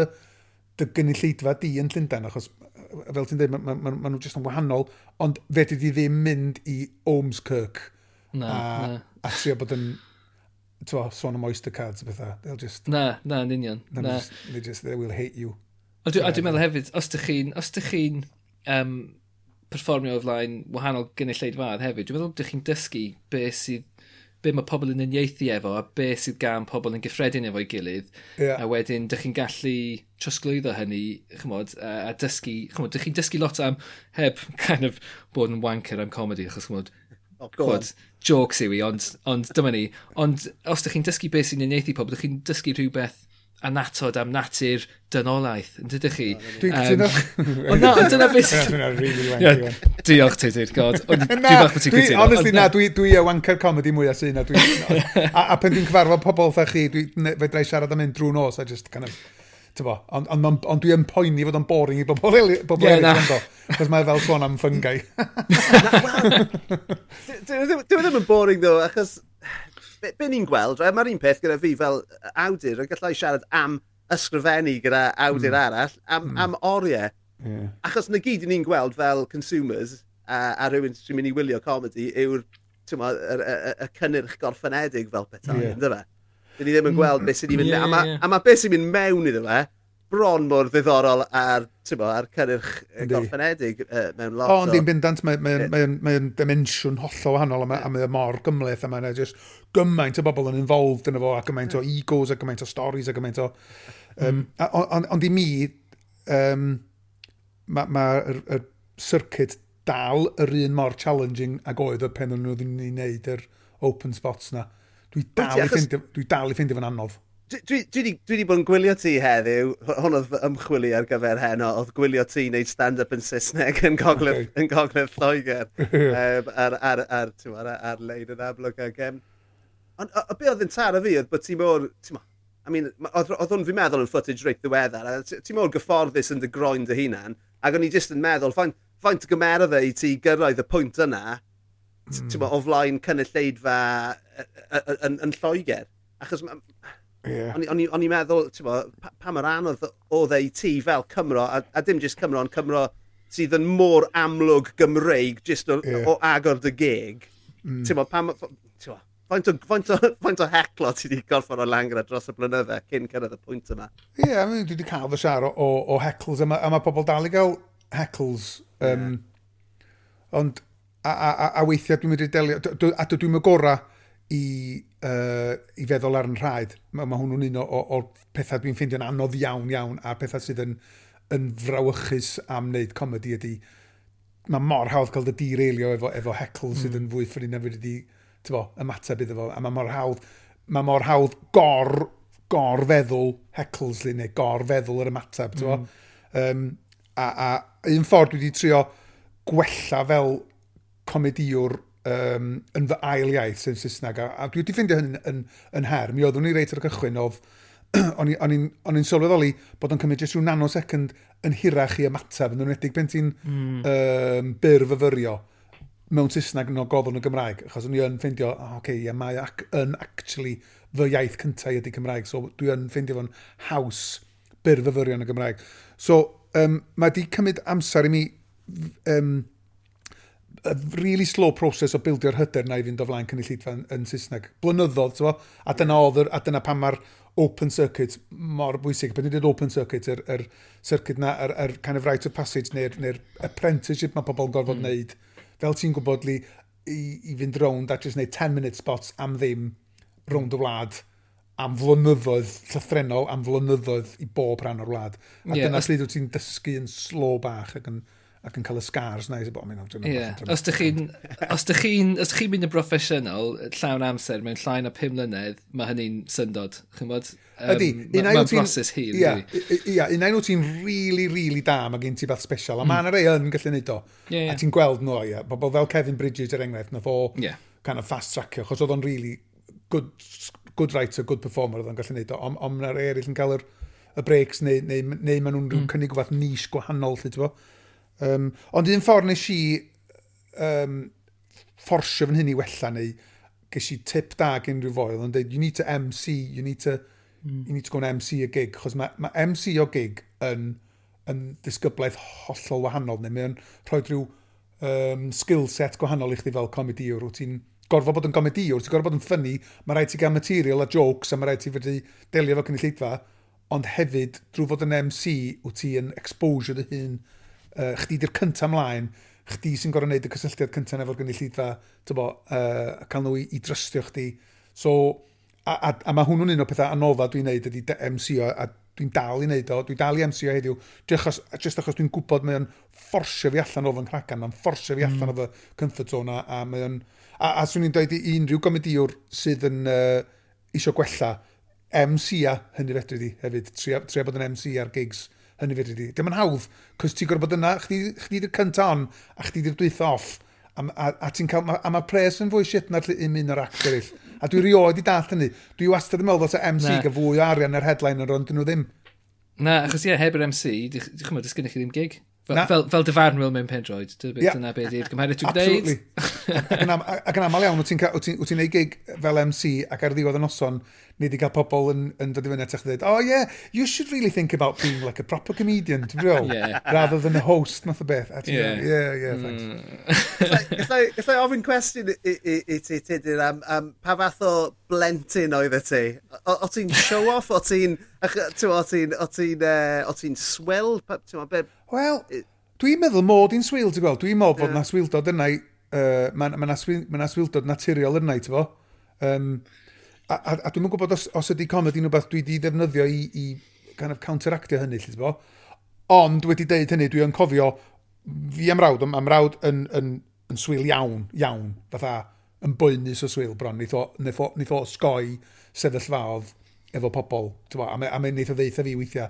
dy gynulleidfa di yn Llundain, achos fel ti'n dweud, maen ma, ma, ma nhw jyst yn wahanol, ond fe di ddim mynd i Omskirk na, a, na. a trio bod yn twa, sôn am oyster cards a bethau. They'll just... Na, na, yn union. Na. Just, they just, they will hate you. A dwi'n dwi meddwl hefyd, os ydych chi'n, os ydych chi'n um, perfformio o flaen wahanol gynulleidfad hefyd, dwi'n meddwl ydych chi'n dysgu beth sydd be mae pobl yn uniaethu efo a be sydd gan pobl yn gyffredin efo'i gilydd. Yeah. A wedyn, dych chi'n gallu trosglwyddo hynny, chymod, a, a dysgu, chymod, dych chi'n dysgu lot am heb kind of bod yn wanker am comedy, achos chymod, oh, chymod, jokes yw i, ond, ond dyma ni. Ond os dych chi'n dysgu beth sy'n uniaethu pobl, dych chi'n dysgu rhywbeth anatod am natur dynolaeth, yn dydych chi? Dwi'n cytuno. Ond na, ond dyna beth... Dwi'n rili wanker. Diolch, Tudyd, god. Dwi'n bach bod ti'n cytuno. Honestly, na, dwi y wanker comedy mwy as un. A a pen dwi'n cyfarfod pobl fatha chi, dwi'n fedrai siarad am un drwy nos, a just kind of... Tyfo, ond on, on, on dwi'n poeni fod o'n boring i bobl eraill yn gwrando. Cos mae fel sôn am ffyngau. Dwi ddim yn boring, ddo, achos be, be ni'n gweld, right? mae'r un peth gyda fi fel awdur yn gallai siarad am ysgrifennu gyda awdur mm. arall, am, mm. am oriau. Yeah. Achos na gyd ni'n gweld fel consumers a, a rhywun sy'n mynd i wylio comedy yw'r y y, y, y cynnyrch gorffenedig fel bethau, yeah. ynddo fe? Dyn ni ddim yn gweld beth sy'n mynd mewn. A mae beth sy'n mynd mewn iddo fe, bron mor ddiddorol ar, bo, ar cyrrch gorffenedig uh, mewn lot. O, ond i'n bendant, mae'n mae, mae, mae dimensiwn hollol wahanol, a mae yeah. mor gymleth, a mae'n just gymaint o bobl yn involved yn efo, a gymaint o egos, a gymaint o stories, a gymaint o... Um, mm. Ond on, on i mi, um, mae'r ma, ma y, y circuit dal yr un mor challenging ag oedd y pen o'n nhw ddim yn ei wneud yr open spots na. Dwi dal i ffeindio fo'n anodd. Dwi wedi bod yn gwylio ti heddiw, hwn oedd ymchwili ar gyfer heno, oedd gwylio ti wneud stand-up yn Saesneg yn Gogledd, okay. yn Gogledd Lloegr um, ar, ar, ar, ar, ar ar leid yn amlwg. Ag, um, ond o, be oedd yn taro fi oedd bod ti mor, I mean, oedd hwn fi'n meddwl yn footage reit ddiweddar, a ti mor gyfforddus yn dy groen dy hunan, ac o'n i jyst yn meddwl, faint, faint gymerodd e i ti gyrraedd y pwynt yna, mm. o flaen cynulleidfa yn Lloegr. Achos Yeah. O'n i'n meddwl, ti'n bo, pa, pa mor anodd oedd ei ti fel Cymro, a, a dim jyst Cymro, ond Cymro sydd yn môr amlwg Gymreig jyst o, yeah. o agor dy gig. Mm. Ti'n bo, pa faint o, faint o, faint o heclo ti wedi gorfod o langra dros y blynydde cyn cyrraedd y pwynt yma? Ie, yeah, dwi wedi cael fy siar o, o, o heckles, a mae, a mae pobl dal i gael heckles. Um, yeah. Ond, a, a, a, a weithiau dwi'n mynd i delio, a dwi'n mynd gorau i, uh, i feddwl ar yn rhaid. Mae ma hwnnw'n un o'r o, o pethau dwi'n ffeindio'n anodd iawn iawn a pethau sydd yn, yn frawychus am wneud comedi ydy mae mor hawdd cael dy direilio efo, efo heckl sydd mm. yn fwy ffrin na fi wedi bo, ymateb iddo fo. A mae mor hawdd, mae mor hawdd gor, gor feddwl heckls li neu gor feddwl yr ymateb. Mm. Um, a, a un ffordd dwi wedi trio gwella fel comediwr um, yn fy ail iaith sy'n Saesneg. A, a dwi wedi ffeindio hyn yn, yn, yn her. Mi oeddwn i reit ar y cychwyn of, o'n i'n sylweddoli bod o'n cymryd jyst rhyw nanosecond yn hirach i ymateb, yn enwedig pen ti'n mm. um, byr fyfyrio mewn Saesneg yn ogofon y Gymraeg, achos o'n i yn ffeindio, oh, okay, yeah, mae ac, yn actually fy iaith cyntaf ydy Cymraeg, so dwi yn ffeindio fo'n haws byr fyfyrio yn y Gymraeg. So, um, mae di cymryd amser i mi um, a really slow process o bildio'r hyder na i fynd o flaen cynulleidfa yn, yn Saesneg. Blynyddoedd, ti'n a dyna oedd, a dyna pan mae'r open circuit mor bwysig. Pan dwi'n open circuit, yr, yr circuit na, yr, yr kind of right of passage neu'r neu apprenticeship mae pobl yn gorfod mm. wneud. Fel ti'n gwybod li, i, i fynd rownd a just wneud 10-minute spots am ddim rownd y wlad am flynyddoedd llythrenol, am flynyddoedd i bob rhan o'r wlad. A yeah, dyna sydd wyt ti'n dysgu yn slow bach ac. Yn ac yn cael y scars na i bod yn mynd. Os ydych chi'n os ydych chi'n os chi'n mynd yn broffesiynol llawn amser mewn llain o 5 mlynedd, mae hynny'n syndod, chi'n bod? Ydy, unai ma, ma broses hir. Ia, ia, unai nhw ti'n rili, rili da, mae gen ti beth special, a mm. mae yna rei yn gallu neud o. Yeah, yeah. A ti'n gweld nhw, ia, bobl fel Kevin Bridges er enghraifft, na fo yeah. kind of fast trackio, chos oedd o'n rili really good, good writer, good performer oedd o'n gallu neud o, ond on, on rei eraill yn cael yr, y breaks neu, neu, neu maen nhw'n mm. cynnig rhywbeth niche gwahanol, lle ti'n Um, ond un ffordd nes i um, fforsio fy hyn i wella neu ges i tip da gen rhyw foel yn dweud, you need to MC, you need to, mm. you need to go and MC y gig. Chos mae, mae MC o gig yn, yn disgyblaeth hollol wahanol, neu mae'n rhoi rhyw um, skill set gwahanol i chdi fel comediwr. Wyt ti'n gorfod bod yn comediwr, ti'n gorfod bod yn ffynnu, mae rhaid ti gael material a jokes a mae rhaid ti fedru delio efo cynulleidfa, ond hefyd, drwy fod yn MC, wyt ti yn exposure dy hun uh, chdi di'r cynta mlaen, chdi sy'n gorau wneud y cysylltiad cynta efo'r gynulleidfa, tybo, uh, cael nhw i, i drystio chdi. So, a, a, a mae hwnnw'n un o pethau anofa dwi'n neud ydy MCO, a dwi'n dal i neud o, dwi'n dal i MCO heddiw, just achos, just achos dwi'n gwybod mae'n fforsio fi allan o fy nghracan, mae'n fforsio fi allan mm. o fy comfort zone, a mae'n... A, a swn i'n dweud i unrhyw gomediwr sydd yn uh, isio gwella, MC a hynny fedri di hefyd, tria, tria bod yn MC ar gigs, hynny fyd ydy. Dim yn hawdd, cos ti'n gorfod bod yna, chdi, chdi di'r cyntaf on, a chdi di'r dwyth off, a, a, a ti'n cael, a mae pres yn fwy shit na'r un un o'r actor ill. A dwi rioed i dall hynny. Dwi wastad yn meddwl fod y MC Na. gyda fwy o arian yr headline yn dyn nhw ddim. Na, achos ie, heb yr MC, dwi'n chymryd, chymryd, ysgynnych chi ddim gig. Fel, fel, fel dyfarnwyl mewn pendroed, dyna yeah. beth i'r gymhariad dwi'n gwneud. Ac, yn am, ac yn aml iawn, wyt ti'n ti, ti gig fel MC ac ar ddiwedd y noson, ni wedi cael pobl yn, yn dod i fyny atach dweud, oh yeah, you should really think about being like a proper comedian, ti'n bril? yeah. Rather than a host, math o beth. A yeah. Bril, yeah, yeah, mm. thanks. Mm. Gallai ofyn cwestiwn i ti, Tudur, am, am pa fath o blentyn oedd y ti? O ti'n show-off? O ti'n... O ti'n... Eh, o ti'n... O ti'n swil? Wel, dwi'n meddwl mod i'n swil, ti'n gweld? Dwi'n meddwl bod na swildod yna i... Uh, Mae ma, ma, ma, ma swildod naturiol yna i, ti'n fo? Um, A, a, a dwi'n gwybod os, os ydy comedi'n rhywbeth dwi wedi ddefnyddio i, i kind of counteractio hynny, lle bo. Ond wedi deud hynny, dwi'n cofio fi am rawd, am rawd yn, yn, yn, yn swil iawn, iawn, fatha yn boenus o swil bron. Nid o, nid o, nid o sgoi sefyllfaodd efo pobl. Bo, a mae'n me neitho ddeitha fi weithiau,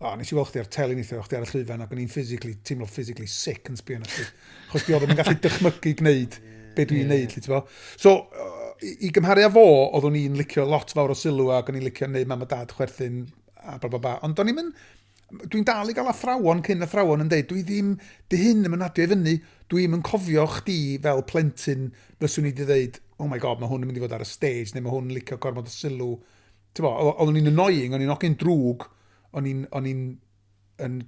o, nes i weld chdi ar teli neithiau, chdi ar y llwyfan, ac o'n i'n physically, teimlo physically sick yn sbio na chdi. Chos di oedd yn gallu dychmygu gwneud be dwi'n yeah. neud, ti'n So, uh, i, i gymharu â fo, oeddwn i'n licio lot fawr o sylw ac o'n i'n licio neud mam a dad chwerthin a bla bla bla. Ond o'n i'n dwi'n dal i gael athrawon cyn athrawon yn deud, dwi ddim, dy hyn yn adio i fyny, dwi'n yn cofio chdi fel plentyn fyswn i wedi dweud, oh my god, mae hwn yn mynd i fod ar y stage, neu mae hwn yn licio gormod o sylw. Oeddwn i'n annoying, o'n i'n ogyn drwg, o'n i'n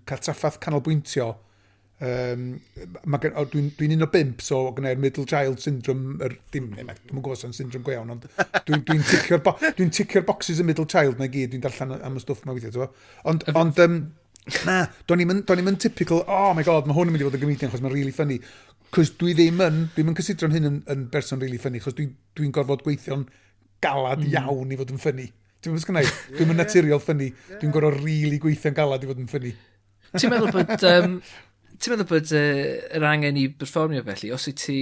cael traffath canolbwyntio, Um, Dwi'n dwi un o bimp, so gyda'r middle child syndrome, er, dim, dwi'n gwybod sy'n syndrome go iawn, ond dwi'n dwi ticio'r bo, dwi ticio boxes y middle child na i gyd, dwi'n darllen am y stwff mae weithiau. Ond, ond um, na, do'n i'n mynd typical, oh my god, mae hwn yn mynd i fod yn gymedian, chos mae'n really funny. Cos dwi ddim yn, dwi'n mynd cysidro'n hyn yn, yn berson really funny, chos dwi'n dwi, gorfod gweithio'n galad mm. iawn i fod yn funny. Dwi'n mynd sgynnau, dwi'n mynd naturiol funny, dwi'n gorfod really gweithio'n galad i fod yn funny. Ti'n meddwl bod um, ti'n meddwl bod uh, yr angen i berfformio felly, os wyt ti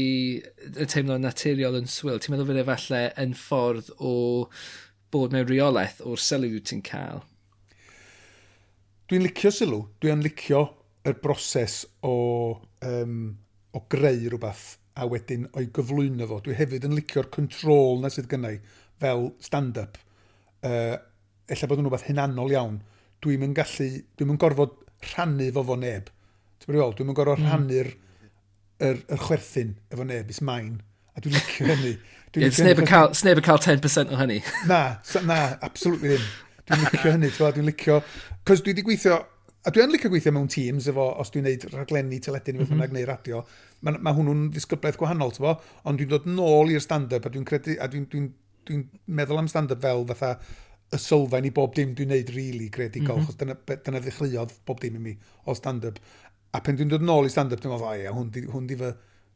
yn teimlo'n naturiol yn swyl, ti'n meddwl bod e falle yn ffordd o bod mewn reolaeth o'r sylw ti'n cael? Dwi'n licio sylw. Dwi'n licio y broses o, um, o greu rhywbeth a wedyn o'i gyflwyno fo. Dwi hefyd yn licio'r control na sydd gynnau fel stand-up. Uh, Ella bod yn rhywbeth hunanol iawn. Dwi'n gallu, dwi'n gorfod rhannu fo fo neb reol, dwi'n gorfod mm. rhannu'r er, er chwerthin efo neb, is main. A dwi'n licio hynny. Dwi yeah, sneb, cael, sneb yn cael 10% o hynny. na, na, absolutely ddim. Dwi'n licio hynny, dwi'n licio... Cos dwi wedi gweithio a dwi'n licio gweithio mewn teams efo, os dwi'n neud rhaglenni teledu neu beth bynnag mm -hmm. neu radio, mae ma, hwnnw'n ddisgyblaeth gwahanol, tyfo, ond dwi'n dod nôl i'r stand-up a dwi'n credu, a dwi'n dwi, dwi, meddwl am stand-up fel fatha y sylfaen i bob dim dwi'n neud rili really credigol, mm -hmm. chos dyna, dyna ddechreuodd bob dim i mi o stand-up. A pen dwi'n dod nôl i stand-up, dwi'n meddwl, o ie, hwn di, hwn di fy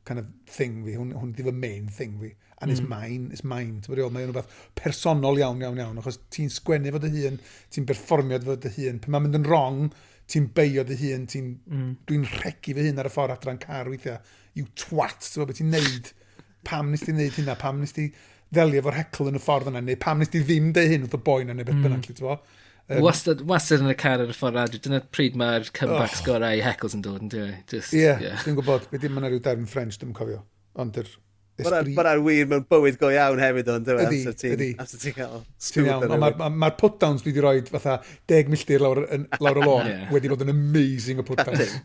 kind of thing fi, hwn, hwn di fy main thing fi. And mm. it's mine, it's mine. Ti'n meddwl, mae'n rhywbeth personol iawn, iawn, iawn. Achos ti'n sgwennu fod dy hun, ti'n berfformio fod dy hun. Pan mae'n mynd yn wrong, ti'n beio dy hun, ti'n... Mm. Dwi'n rhegu fy hun ar y ffordd adran car weithiau. You twat, ti'n meddwl, beth ti'n neud. Pam nes ti'n neud hynna, pam nes ti ddelio efo'r hecl yn y ffordd yna, neu pam nes ti ddim deud hyn wrth y boi yna, neu beth mm. bynnag, ti'n meddwl. Um, wastad, wastad yn y car ar y ffordd radio. Dyna pryd mae'r comebacks oh. gorau i heckles yn dod yn dweud. Just, yeah, yeah. dwi'n gwybod. beth dim yn rhyw darn French, dwi'n cofio. Ond yr... Mae'r wir mewn bywyd go iawn hefyd o'n dweud. Ydy, ydy. After ti'n cael... Mae'r ma, ma put-downs dwi wedi rhoi fatha 10 milltir lawr, lawr y lôn yeah. wedi bod yn amazing o put-downs.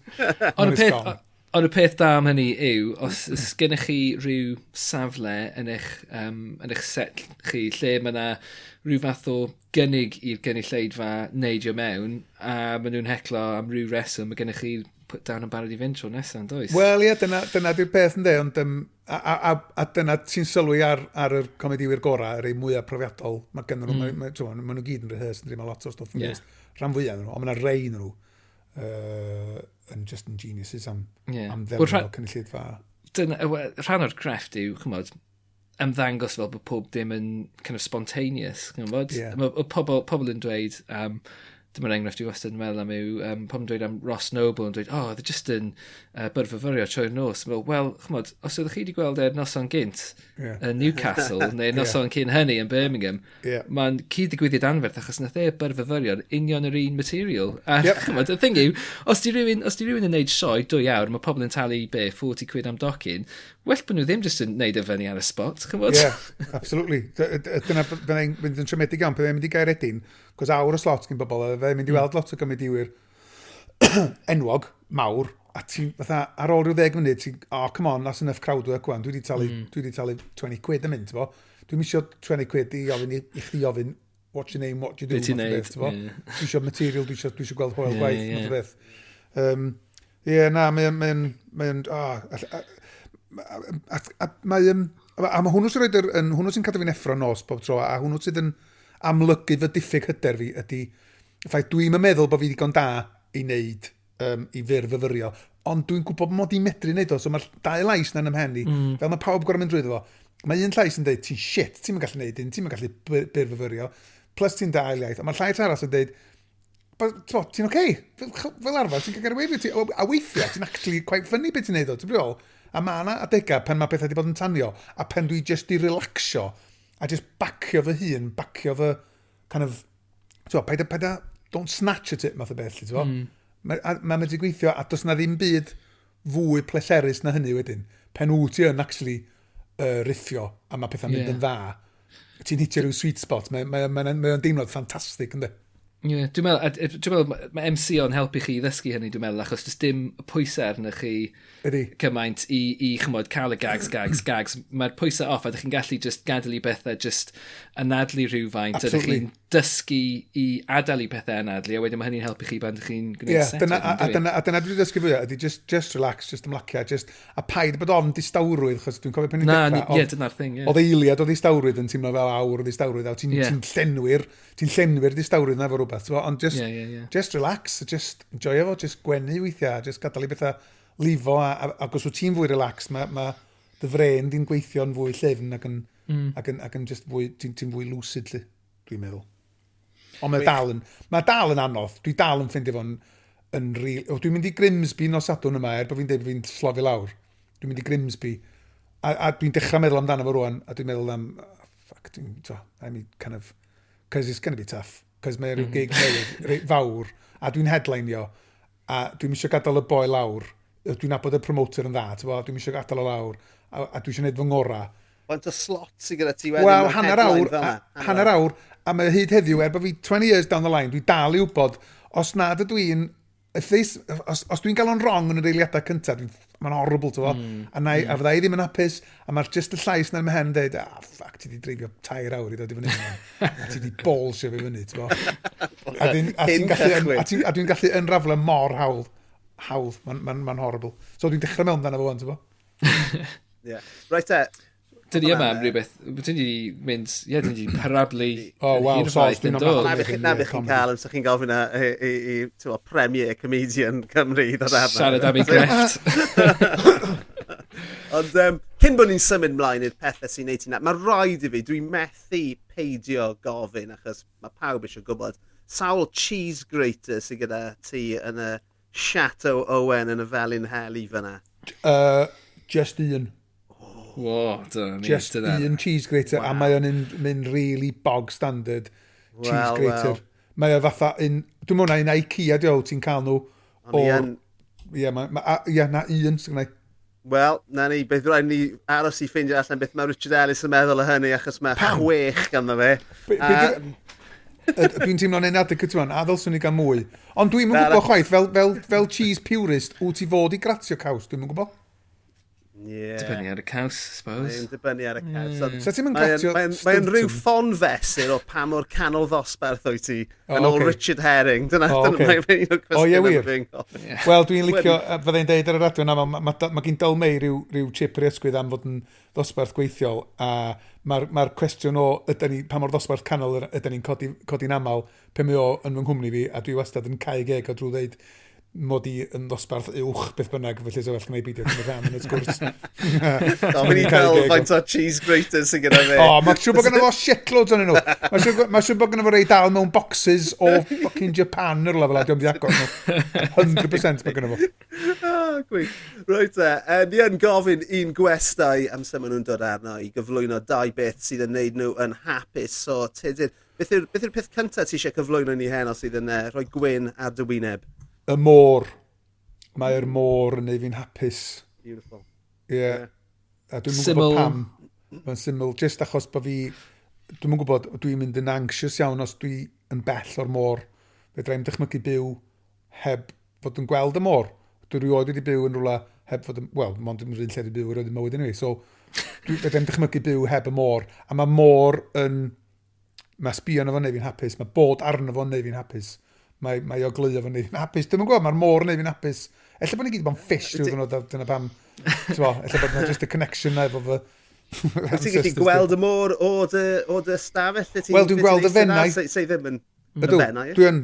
Ond y peth, Ond y peth da am hynny yw, os os gennych chi rhyw safle yn eich, um, yn eich set chi, lle mae yna rhyw fath o gynnig i'r gynulleidfa neidio mewn, a maen nhw'n heclo am rhyw reswm, mae gennych chi put down yn barod i fynd tro nesaf, does? Wel, ie, yeah, dyna, dyna di'r peth yn de, ond um, a, a, a, a, dyna ti'n sylwi ar, ar y comediwyr gorau, yr ei mwyaf profiadol, mae gen nhw, mm. mae, ma, ma nhw gyd yn rehears, yn ma lot o stwff yn yeah. rhan fwyaf nhw, ond mae yna rei nhw, uh, yn just yn geniuses am, yeah. am ddelio well, cynulleid fa. Dyna, rhan o'r crefft yw, chymod, ymddangos fel bod pob dim yn kind of spontaneous, chymod? Yeah. Mae pobl, pobl yn dweud, um, dyma'r enghraifft i wastad yn meddwl am yw, um, pam dweud am Ross Noble yn dweud, oh, oedd e jyst yn uh, byrfyfyrio trwy'r nos. Wel, well, chymod, os oeddech chi wedi gweld e'r noson gynt yeah. yn Newcastle, neu noson yeah. cyn hynny yn Birmingham, yeah. mae'n cyd digwyddiad anferth achos nath e byrfyfyrio'n union yr un material. A yep. chymod, y thing yw, os di rhywun, os di rhywun yn neud sioe dwy awr, mae pobl yn talu be, 40 quid am docyn, well bod nhw ddim jyst yn neud y fyny ar y spot, chymod? Ie, yeah, absolutely. Dyna byddai'n mynd yn trymedig iawn, byddai'n mynd i gair edyn, cos awr o slot gen bobl, byddai'n mynd i hmm. weld lot o gymrydiwyr enwog, mawr, a ti'n fatha, ar ôl rhyw ddeg munud, ti'n, oh, come on, that's enough crowd work wan, dwi wedi talu, mm. dwi wedi talu 20 quid yn mynd, bo. Dwi'n misio 20 quid i ofyn, i, i chdi ofyn, what's your name, what you do, Be math o beth, bo. Yeah. Dwi eisiau material, dwi eisiau, dwi eisiau gweld hoel yeah, gwaith, yeah. math o beth. Um, Ie, yeah, na, mae'n... mae'n, mae'n, oh, a, a, a, mae, um, a, mae hwnnw sy'n rhoi'r, hwnnw sy'n cadw fi'n effro nos bob tro, a hwnnw sydd yn amlygu fy diffyg hyder fi ydy, ffaith dwi'n meddwl bod fi ddigon da i wneud um, i fyr fyfyrio, ond dwi'n gwybod mod i'n medru wneud o, so mae'r dau lais na'n ymhen i, mm. fel mae pawb gorau mynd drwyddo fo. Mae un llais yn dweud, ti'n shit, ti'n mynd gallu neud un, ti'n mynd gallu byr fyfyrio, plus ti'n dael iaith, a mae'r llais arall yn dweud, ti'n oce, okay. fel, arfer, ti'n cael gyrwefio ti, a weithiau, ti'n actually quite funny beth ti'n neud o, ti'n briol. A mae yna adegau pen mae pethau wedi bod yn tanio, a pen dwi jyst i relaxio, a jyst bacio fy hun, bacio fy, kind of, ti'n paid a, paid a, don't snatch at it, math o beth, ti'n mm. Mae'n ma medru gweithio, a does na ddim byd fwy pleserus na hynny wedyn. Pen wyt ti yn, actually, uh, riffio, a mae pethau'n yeah. mynd yn dda. Ti'n hitio rhyw sweet spot, mae'n mae, mae, mae, mae deimlad ffantastig, ynddo? Ie, yeah, dwi'n meddwl, dwi meddwl mae MC o'n helpu chi i ddysgu hynny, dwi'n meddwl, achos does dim pwysau arnych chi Ydy. cymaint i, i chymod, cael y gags, gags, gags. Mae'r pwysau off a ydych chi'n gallu just gadael i bethau, just anadlu rhywfaint. Ydych chi'n dysgu i adael i pethau anadlu, a wedyn mae hynny'n helpu chi pan ydych chi'n gwneud yeah, set. Dyna, a, a, dyna, a dyna dwi'n dysgu fwyaf, ydy just, just relax, just ymlacia, just, a paid bod o'n distawrwydd, chos dwi'n cofio pen i'n dechrau. Ie, dyna'r thing, ie. Yeah. Oedd eiliad o ddistawrwydd yn teimlo fel awr o ddistawrwydd, a ti'n yeah. ti llenwyr, ti'n llenwyr distawrwydd na fo rhywbeth, so, ond just, yeah, yeah, yeah. just relax, just enjoy efo, just gwenu weithiau, just gadael i bethau lifo, a, a, ac os wyt ti'n fwy relax, mae ma dy fren di'n gweithio'n fwy llefn ac yn, mm. ac yn, ac yn just fwy, ti'n ti fwy lucid, dwi'n meddwl. Ond mae dal, yn, mae dal yn anodd. Dwi dal yn ffeindio fo'n yn real... O, dwi'n mynd i Grimsby nos adwn yma, er bod fi'n dweud fi'n slofi lawr. Dwi'n mynd i Grimsby. A, a dwi'n dechrau meddwl amdano fo rwan, a dwi'n meddwl am... Oh, fuck, dwi'n... So, I mean, kind of... Cos it's gonna be tough. Cos mae rhyw mhm. gig newydd fawr, a dwi'n headlineio, a dwi'n eisiau gadael y boi lawr. Dwi'n abod y promoter yn dda, dwi'n eisiau gadael o lawr, a, a dwi'n eisiau gwneud fy ngorau. Faint o slot sy'n gyda ti wedyn... Wel, hanner awr, hanner awr, a mae hyd heddiw, er bod fi 20 years down the line, dwi dal i wybod, os nad ydw i'n, os, os dwi'n gael o'n wrong yn yr eiliadau cyntaf, mae'n horrible to fo, mm, a, na, mm. a fydda i ddim yn hapus, a mae'r just y llais na'n mhen dweud, ah, ffac, ti di dreifio tair awr i ddod i fyny, a ti di bolsio fi fyny, ti'n bo. A, dwi'n a, ti'n gallu, a, ti, a dwi'n gallu ynrafle mor hawl, hawdd, mae'n ma, ma, ma horrible. So dwi'n dechrau mewn dan efo fan, ti'n bo. yeah. Right, uh, Dyn ni yma am rhywbeth, dyn ni mynd, ie, dyn ni parablu oh, wow, hirfaith yn dod. Na bych chi'n cael, os ydych chi'n gofyn i, i, i premier comedian Cymru ddod arna. Siarad am ei grefft. Ond um, cyn bod ni'n symud mlaen i'r pethau sy'n neud ti'n na, mae rhaid i fi, dwi'n methu peidio gofyn achos mae pawb eisiau gwybod sawl cheese grater sydd gyda ti yn y Chateau Owen yn y Felin Hel i fyna? Uh, just un. Wo, dyna ni. Just dyna. un cheese grater, wow. a mae o'n mynd really bog standard well, cheese grater. Well. Mae o fatha un, dwi'n mwyn un IKEA di o, ti'n cael nhw o'r... Ie, yeah, ma, a, yeah, na un sy'n gwneud. Wel, na ni, beth rhaid ni aros i ffeindio allan beth mae Richard Ellis yn meddwl o hynny, achos mae Pam. chwech ganddo fe. Dwi'n teimlo'n enadig ydy fan, a ddylswn ni gael mwy. Ond dwi'n mwyn gwybod chwaith, fel, fel, fel cheese purist, wyt ti fod i gratio caws, dwi'n mwyn gwybod? Yeah. Dibynnu ar y caws, suppose. Mae'n dibynnu ar y caws. Mm. So ti'n gatio... Mae'n rhyw ffon fesur o pa mor canol ddosbarth o'i ti oh, yn ôl okay. Richard Herring. Dyna oh, okay. mae'n un o'r cwestiwn oh, yeah, wir. Yeah. Wel, dwi'n licio, fyddai'n deud ar y radio yna, mae ma, ma, ma gyn dylmei rhyw, rhyw chip yr ysgwydd am fod yn ddosbarth gweithiol, a mae'r ma cwestiwn o ni, pa mor ddosbarth canol ydyn ni'n codi'n codi aml, pe mae o yn fy nghwmni fi, a dwi wastad yn cael geg o drwy ddeud mod i yn ddosbarth uwch beth bynnag, felly so well gwneud beidio cymryd rhan yn y sgwrs. o, mynd i fel faint o cheese grater sy'n gyda fi. O, mae'n siŵr bod gynnu fo shitloads o'n nhw. Mae'n siŵr, ma siŵr bod gynnu fo rei dal mewn boxes o fucking Japan yr lefel a diolch i agor nhw. 100% mae gynnu fo. Ah, gwych. Rwy'n te, uh, ni yn gofyn un gwestau amser maen nhw'n dod arno i gyflwyno dau beth sydd yn neud nhw yn hapus. So, tydyn, beth yw'r yw peth cyntaf ti eisiau cyflwyno ni hen os sydd yn uh, rhoi gwyn ar dy wyneb? y môr. Mae'r môr yn neud fi'n hapus. Beautiful. Ie. Yeah. yeah. A dwi'n mwyn gwybod pam. Mae'n syml. Just achos bod fi... Dwi'n mwyn gwybod, dwi'n mynd yn anxious iawn os dwi yn bell o'r môr. Fe drai'n dychmygu byw heb fod yn gweld y môr. Dwi'n rhywod wedi byw yn rhywle heb fod yn... Wel, mond yn rhywun lle wedi byw roedd yn mywyd yn ei. So, fe drai'n dychmygu byw heb y môr. A mae môr yn... Mae sbio arno fo'n neud fi'n hapus. Mae bod arno fo'n neud fi'n hapus mae, mae o glio fyny. Mae'n hapus. Dwi'n gwybod, mae'r môr yn neud fi'n hapus. Ella bod ni gyd bo'n fish dwi'n gwybod, dyna pam. Ella bod yna just y connection na efo fy... Ti'n gallu gweld y môr o dy, o dy stafell? Wel, dwi'n gweld y fennau. Se ddim yn y fennau. Dwi'n,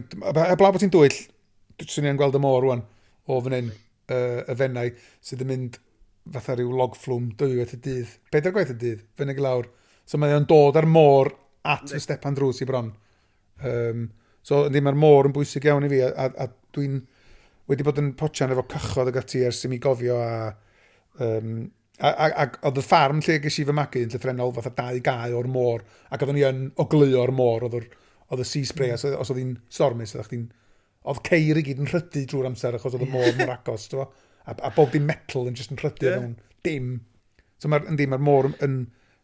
heblaw bod ti'n dwyll, swn i'n gweld y môr rwan o fan hyn, y fennau, sydd yn mynd fatha rhyw logflwm dwywaith y dydd. Bedair gwaith y dydd, fyny lawr. So mae o'n dod ar môr at y stepan drws i bron. Um, So, ynddi, mae'r môr yn bwysig iawn i fi, a, a, a dwi'n wedi bod yn potian efo cychod ag ati ers i mi gofio, a, um, a, a, a oedd y ffarm lle ges i fy magu yn llythrenol fatha dau gau o'r môr, ac oeddwn ni yn ogluo'r môr, oedd oedd y sea spray, mm. os, os oedd hi'n stormus, oedd chdi'n, oedd ceir i gyd yn rhydu drwy'r amser, achos oedd y môr mor agos, a, a bob dim metal yn just yn rhydu yeah. mewn dim. So mae'r ma môr yn,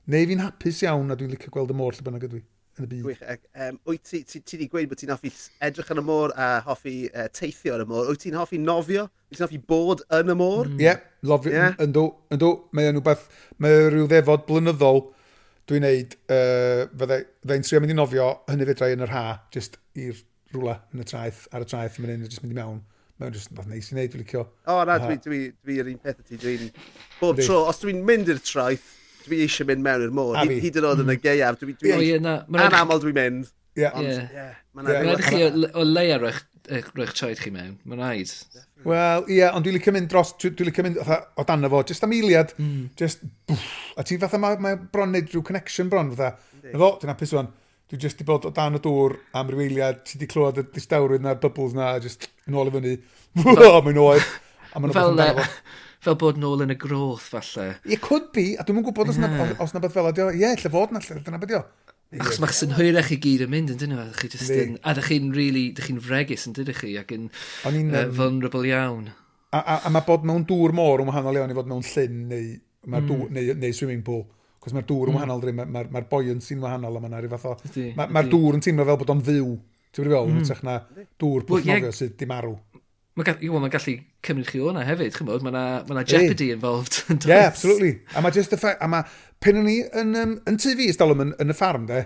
neu fi'n hapus iawn, a dwi'n licio gweld y môr lle bynnag ydw i yn y byd. Gwych. Um, wyt ti, ti, ti wedi gweud bod ti'n hoffi edrych yn y môr a hoffi uh, teithio yn y môr. Wyt ti'n hoffi nofio? Wyt ti'n hoffi bod yn y môr? Mm. Ie, mm. yeah, lofio. Yeah. Yndw, yndw. Mae o'n rhywbeth, mae rhyw ddefod blynyddol dwi'n neud. Uh, Fyddai'n trio mynd i nofio hynny fe drai yn yr ha, just i'r rwla yn y traeth, ar y traeth, mae'n mynd, jyst mynd i mewn. Mae'n just fath neis i wneud, dwi'n licio. O, na, dwi'n dwi, dwi, dwi, dwi, dwi, dwi, dwi, dwi, dwi, dwi, dwi, dwi, dwi, dwi, dwi, dwi, dwi eisiau mynd mewn i'r môr. Hyd yn oed yn y mm. geiaf, dwi, dwi oh, yeah, na, anamol dwi'n mynd. Yeah. Ond, yeah. yeah. Mae'n chi o leia rwy'ch troed chi mewn, mae'n rhaid. Wel, ie, yeah, ond dwi'n licio mynd dros, dwi'n licio mynd o dan fo, jyst am eiliad, mm. jyst, bwff, a ti fatha mae ma bron neud rhyw connection bron, fatha, na fo, dyna pus o'n, dwi jyst di bod o dan y dŵr am ryw eiliad, ti di clywed y distawrwydd na'r bubbles na, jyst yn ôl i fyny, mae'n oed, a mae'n fel, fel bod nôl yn y groth, falle. It could be, a dwi'n gwybod os, yeah. na, os na beth fel ydi o. Ie, lle fod na, lle dyna beth o. Achos mae'ch synhwyrach chi gyd yn mynd, yn dyn nhw, chi just yn... A dych chi'n really, dych chi'n fregus, yn dydych chi, ac yn uh, vulnerable iawn. A, a, a mae bod mewn dŵr môr yn wahanol iawn i fod mewn llyn neu, mm. dŵr, neu, neu swimming pool. Cos mae'r dŵr yn mm. wahanol, mm. mae'r mae, mae buoyancy'n wahanol, a mae'r fath o... Mae'r ma dŵr yn teimlo fel bod o'n fyw. Ti'n bod fel, mm. na dŵr pwllnofio sydd di marw. Mae'n gallu, ma gallu cymryd chi o'na hefyd, chymod, mae yna ma, na, jeopardy hey. involved. Ie, yeah, absolutely. A mae just the fact, a mae, pen o'n i yn, um, yn TV ysdolwm yn, yn y ffarm de,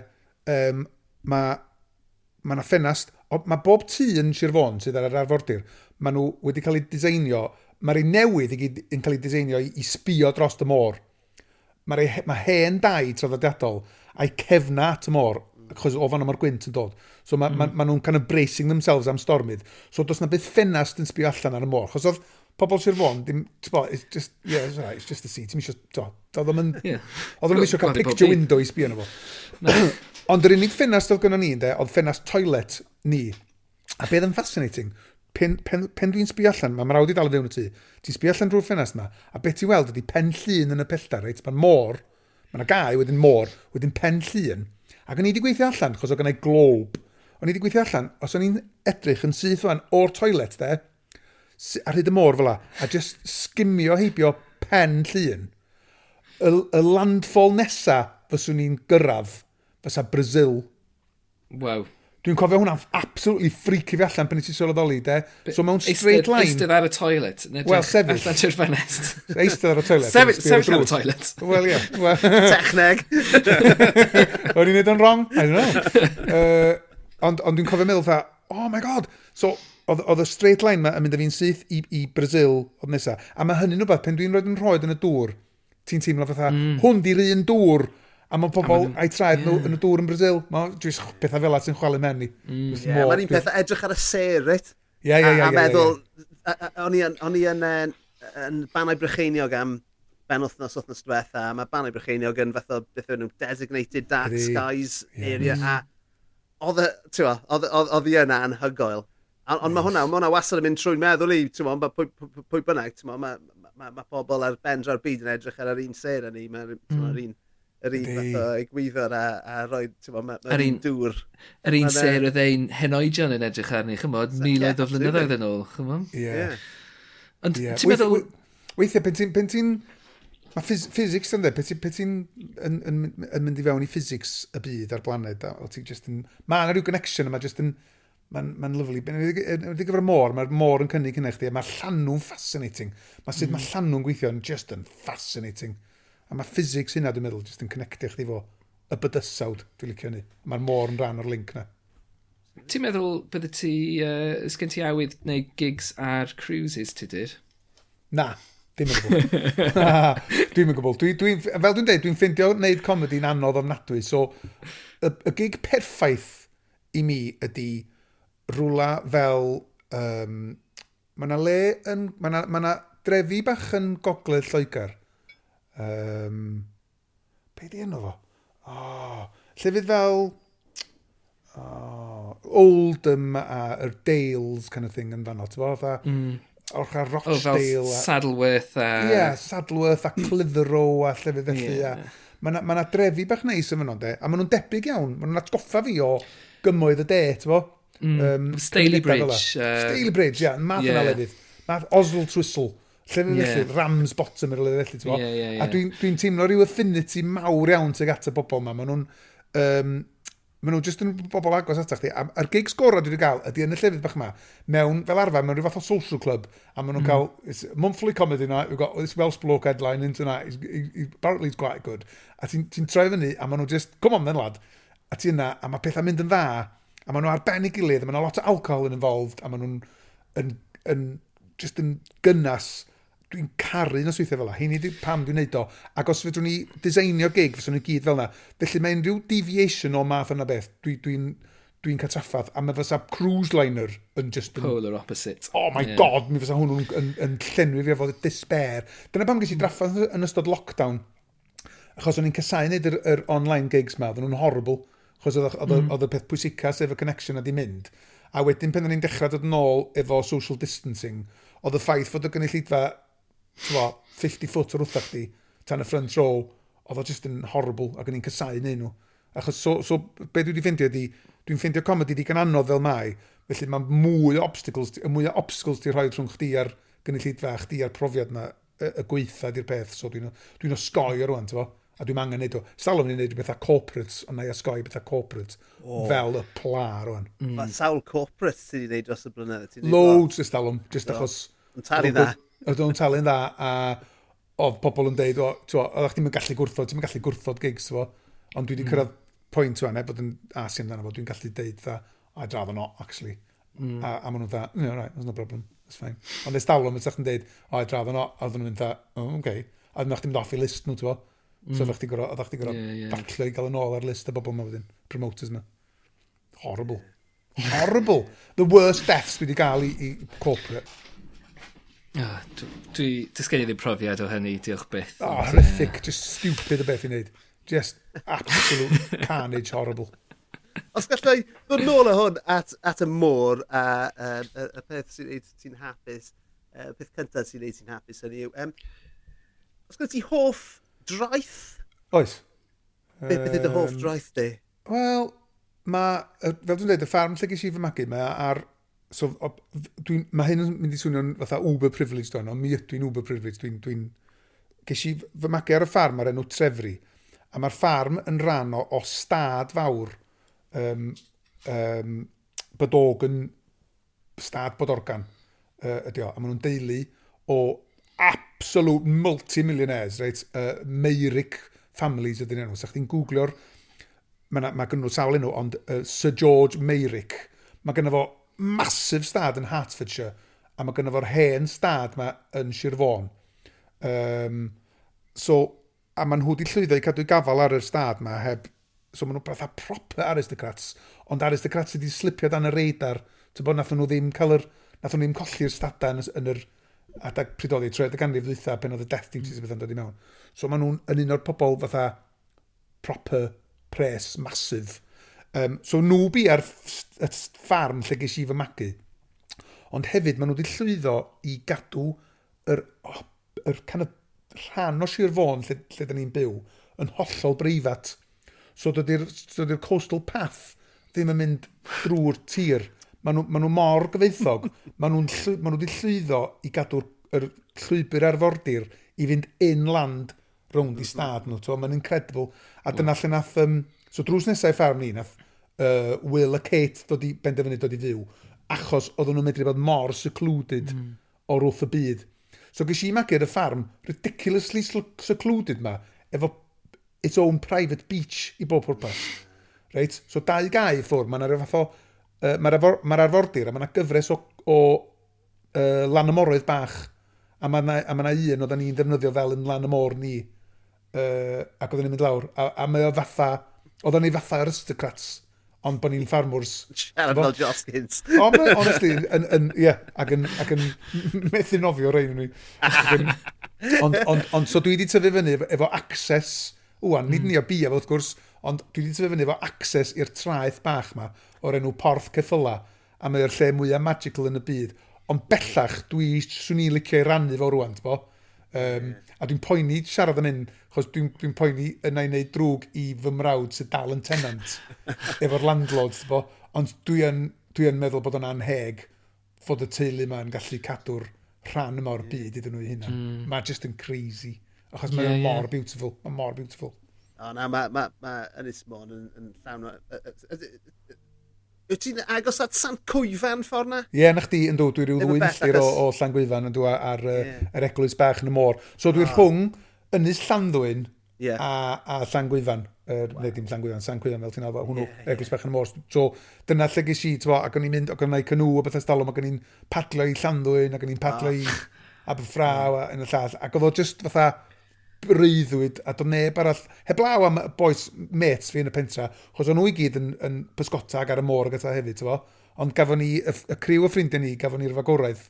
um, mae ma na ffenast, mae bob tŷ yn Sir Fôn sydd ar yr arfordir, mae nhw wedi cael ei diseinio, mae'r ei newydd i gyd yn cael ei diseinio i, i sbio dros y môr. Mae ma hen dau traddodiadol a'i cefna at y môr achos o fan mae'r gwynt yn dod. So mae mm. ma, ma nhw'n kind of bracing themselves am stormydd. So does na byth ffenast yn sbio allan ar y môr. Chos oedd pobl Sir fôn, dim, it's just, yeah, it's, right, it's just the sea. Ti'n misio, to, oedd o'n mynd, oedd o'n eisiau cael picture window i sbio yna fo. Ond yr unig ffenast oedd gynnon ni, ynde, oedd ffenast toilet ni. A beth yn fascinating, pen, pen, pen dwi'n sbio allan, mae mrawd i dal y fewn y tŷ, ti'n sbio allan drwy'r ffenast yma, a beth ti'n weld ydy pen llun yn y pellter, reit? Mae'n môr, mae'n gau, wedyn môr, wedyn pen llun, Ac o'n i wedi gweithio allan, chos o gynnau glob. O'n i wedi gweithio allan, os o'n i'n edrych yn syth o'n o'r toilet de, ar hyd y môr fel la, a just skimio heibio pen llun, y, y landfall nesa fyswn i'n gyrraedd, fysa Brazil. Wow. Dwi'n cofio hwnna'n absolutely freaky fi allan pan i ti sylweddoli, de? So mewn straight line... Eistedd ar y toilet. Wel, sefyll. Allan ti'r ffenest. Eistedd ar y toilet. Sefyll, sefyll ar y toilet. Wel, ie. Well, Techneg. O'n i'n neud yn wrong? I don't know. Uh, ond ond dwi'n cofio meddwl fa, oh my god. So, oedd y straight line ma yn mynd â fi'n syth i, i Brazil oedd nesaf. A mae hynny'n rhywbeth, pen dwi'n rhoi yn y dŵr, ti'n teimlo fatha, mm. hwn di'r un dŵr A mae pobl a'i traed nhw yn y dŵr yn Brazil. Mae jyst pethau fel at yn chwalu mewn ni. Mm, Mae'n un peth edrych ar y serit. Ie, ie, ie. A meddwl, o'n i yn, yn banau brycheiniog am ben wythnos wythnos diwetha, a mae banau brycheiniog yn fath o beth o'n nhw designated dark skies area, a oedd y, ti'n oedd i yna yn anhygoel. Ond mae hwnna, mae hwnna wasad yn mynd trwy'n meddwl i, ti'n ma, pwy bynnag, ti'n ma, mae pobl ar bendra'r byd yn edrych ar yr un ser yn ni, mae'r un yr un fath o egwyddor a, a roi, ti'n bod, yr un dŵr. Yr un ser oedd ein henoedion yn edrych arni, chymod, miloedd o flynyddoedd yn ôl, chymod? Ie. Ond ti'n meddwl... Weithiau, pen ti'n... Mae physics yn dde, pe ti'n yn, yn, yn mynd i fewn i physics y byd a'r blaned, o ti'n just yn... Mae yna rhyw connection yma, just yn... Mae'n ma lyflu. Wedi gyfer môr, mae'r môr yn cynnig hynny chdi, mae'r llanw'n fascinating. Mae sut mae mm. llanw'n gweithio yn just yn fascinating. A mae physics hynna, dwi'n meddwl, jyst yn connectio chdi fo y bydysawd, dwi'n licio ni. Mae'r môr yn rhan o'r link na. Ti'n meddwl bydde ti, uh, sgen ti awydd neu gigs ar cruises ti dyr? Na, dim yn gwybod. na, dwi'n gwybod. Dwi, dwi, fel dwi'n dweud, dwi'n ffeindio wneud comedi'n anodd ofnadwy. So, y, y gig perffaith i mi ydy rwla fel... Um, mae yna le yn... Mae yna ma drefi bach yn gogledd Lloegr Um, be di enw fo? Oh, llefydd fel... Oh, Oldham a yr Dales kind of thing yn fanno. Ti'n fawr fatha... Mm. Orch a Rochdale. Oh, fel Saddleworth a... Ie, yeah, Saddleworth a Clitheroe a llefydd felly. Yeah. Mae yna ma, na, drefi bach neis yn fanno, de. A maen nhw'n debyg iawn. Maen nhw'n atgoffa fi o gymoedd y de, ti'n fo? Mm. Um, Staley Bridge. Uh, Staley Bridge, ia. Yeah, math yeah. yna lefydd. Math Oswald Twistle. Lle'n yeah. felly, Rams bottom yr oedd felly, ti'n yeah, yeah, yeah. A dwi'n dwi, dwi teimlo rhyw affinity mawr iawn tuag at y bobl yma. Maen nhw'n... Um, maen nhw jyst yn bobl agos atach chi. A'r gigs gorau dwi wedi cael ydy yn y llefydd bach yma, mewn, fel arfer, mewn rhyw fath o social club, a maen nhw'n mm. cael, it's monthly comedy night, we've got this Welsh bloke headline in tonight, he's, he, he, apparently he's quite good. A ti'n ti troi fyny, a maen nhw just, come on then lad, a ti yna, a mae pethau mynd yn dda, a maen nhw arbennig gilydd, a maen nhw lot o alcohol yn involved, a maen nhw'n, yn, yn, just yn gynnas, dwi'n caru nos weithiau fel la. Heini di, pam dwi'n neud o. Ac os fydwn ni designio gig, fyswn nhw gyd fel yna. Felly mae unrhyw deviation o math yna beth, dwi'n dwi, dwi, dwi cataffath. A mae fysa cruise liner yn just... Polar yn, opposite. Oh my yeah. god, mi fysa hwnnw yn, yn, yn llenwi fi efo despair. Dyna pam gysi draffa yn ystod lockdown. Achos o'n i'n casau wneud yr, yr, online gigs ma, oedden nhw'n horrible. Achos oedd, oedd, mm. oedd y peth pwysica sef y connection a di mynd. A wedyn pen o'n i'n dechrau dod yn ôl efo social distancing, oedd y ffaith fod y gynulleidfa twa, 50 foot o'r wrthach di tan y front row, oedd o just yn horrible ac o'n i'n casau neu nhw. Achos, so, so be dwi wedi ffeindio ydi, dwi'n ffeindio comedy di gan anodd fel mai, felly mae mwy o obstacles, y mwy o obstacles di rhoi rhwng chdi a'r gynulleidfa, chdi a'r profiad na, y, y gweitha di'r peth, so dwi'n dwi osgoi ar rwan, tyfo, a dwi'n angen neud o. Sawl o'n i'n neud bethau corporates, ond na'i osgoi bethau corporates, oh. fel y pla rwan. Mm. Mae sawl corporates ti'n neud dros y blynedd? Loads ystalwm, jyst achos... Yn talu dda. Oedd o'n talu'n dda, a oedd pobl yn deud, oedd chdi'n gallu gwrthod, ti'n gallu gwrthod gigs, fo. ond dwi wedi mm. cyrraedd pwynt yna, e, bod yn asi amdano fo, dwi'n gallu deud, dda, I draf not, actually. Mm. A, a maen nhw'n dda, no, right, there's no problem, that's fine. Ond ys dawlo, mae'n sa'ch deud, oh, I draf not, a oedd nhw'n dda, oh, okay. A dwi'n chdi'n mynd off i list nhw, ti'n fo. So mm. oedd chdi gorau, oedd chdi gorau yeah, yeah. daclo i gael yn ôl ar list y bobl yma wedyn, promoters yma. Horrible. Horrible. The worst deaths wedi gael i, i corporate. Oh, dwi, dwi gen i ddim profiad o hynny, diolch byth. O, oh, horrific, yeah. just stupid o beth i wneud. Just absolute carnage horrible. Os gallai ddod nôl o hwn at, at y môr a um, y, y peth sy'n neud ti'n hapus, y peth cyntaf sy'n neud ti'n hapus hynny yw, um, os gallai ti hoff draeth? Oes. Be, beth ydy dy hoff draeth di? Wel, mae, fel dwi'n dweud, y ffarm lle gysi fy magu, mae ar so, dwi'n, mae hyn yn mynd i swnio'n fatha uber privileged o'n, ond mi ydw i'n uber privileged, dwi'n, dwi'n, ges i fy magu ar y ffarm ar enw Trefri, a mae'r ffarm yn rhan o, o stad fawr, um, um, bydog yn stad bodorgan, uh, ydy o, a maen nhw'n deulu o absolute multi-millionaires, reit, uh, Meiric families ydyn nhw. Sa'ch chi'n googlio'r, mae ma, gynnu nhw sawl enw, ond uh, Sir George Meiric, mae gynnu fo masif stad yn Hertfordshire, a mae gynnu fo'r hen stad yma yn Sir Fôn. Um, so, a maen nhw wedi llwyddo i cadw gafal ar yr stad yma heb... So maen nhw bratha proper aristocrats, ond aristocrats wedi slipio dan y reidar, Ti'n bod, nath nhw ddim cael yr... Nath nhw ddim colli'r stadau yn, yn yr adag pridoddi, trwy'r ganrif ddwytha pen oedd y death team sy'n bethau'n dod i mewn. So maen nhw'n yn un o'r pobol fatha proper pres masif Um, so nhw ar y ffarm lle ges i fy magu. Ond hefyd, maen nhw wedi llwyddo i gadw yr, oh, yr kind of rhan o Sir Fôn lle, lle da ni'n byw yn hollol breifat. So dydy'r dydy coastal path ddim yn mynd drwy'r tir. Maen nhw, maen nhw mor gyfeithog. maen nhw wedi llwyddo i gadw'r llwybr arfordir i fynd inland rownd i stad nhw. Maen nhw'n incredible. A dyna lle nath... Um, so drws nesau ffarm ni, nath uh, Will a Kate dod i benderfynu dod i fyw, achos oedden nhw'n medru bod mor secluded mm. o'r wrth y byd. So ges i magu ar y ffarm, ridiculously secluded ma, efo its own private beach i bob pwrpas. Reit? So dau gau ffwrdd, mae'n rhyw fath o... Uh, mae'r arfor, ma arfordir a mae'n gyfres o, o uh, lan y moroedd bach a mae yna ma un oedden ni'n defnyddio fel yn lan y môr ni uh, ac oedden ni'n mynd lawr a, a mae o fatha oedden ni fatha aristocrats ond bod ni'n ffarmwrs... Siarad fel O, ma, honestly, yn, yn, yeah, ac yn, ac yn methu nofio rhaid yn ni. Ond, ond, ond, so dwi wedi tyfu fyny efo access, wwan, nid mm. ni o bia wrth gwrs, ond dwi wedi tyfu fyny efo access i'r traeth bach ma o'r enw Porth Ceffyla, a mae'r lle mwyaf magical yn y byd. Ond bellach, dwi swn i'n licio i rannu fo rwan, bo. Um, A dwi'n poeni siarad yn un, chos dwi'n dwi, poeni yna i wneud drwg i fy mrawd sydd dal yn tenant efo'r landlord. Bo. Ond dwi'n dwi meddwl bod o'n anheg fod y teulu yma yn gallu cadw'r rhan yma o'r mm. byd iddyn nhw i hynna. Mm. Mae just yn crazy. Achos yeah, mae'n yeah. mor beautiful. mae'n mor beautiful. O na, mae ma, ma Ynys Môn yn, yn llawn... Wyt ti'n agos at Sant Cwyfan ffordd na? Ie, yeah, na chdi yn dod, dwi rhyw ddwy milltir o, o Llan Gwyfan yn dod ar yeah. yr eglwys bach yn y môr. So dwi'n oh. rhwng Ynys Llanddwyn yeah. a, a Llan Gwyfan. Er, wow. Neu dim Llan Gwyfan, Llan Gwyfan fel ti'n alfa, hwnnw, yeah, eglwys yeah. bach yn y môr. So dyna lle ges i, tywa, ac o'n i'n mynd, ac o'n i'n cynw o bethau stalwm, ac o'n i'n padlo i Llanddwyn, ac o'n i'n padlo oh. i Aberfraw a yn y llall. Ac oedd o just fatha, breuddwyd a doedd neb arall, heblaw am boes mates fi yn y pentra, chos o'n nhw i gyd yn, yn pysgotag ar y môr gyda hefyd, tyfo. Ond gafon ni, y, y criw o ffrindiau ni, gafon ni'r fagoraeth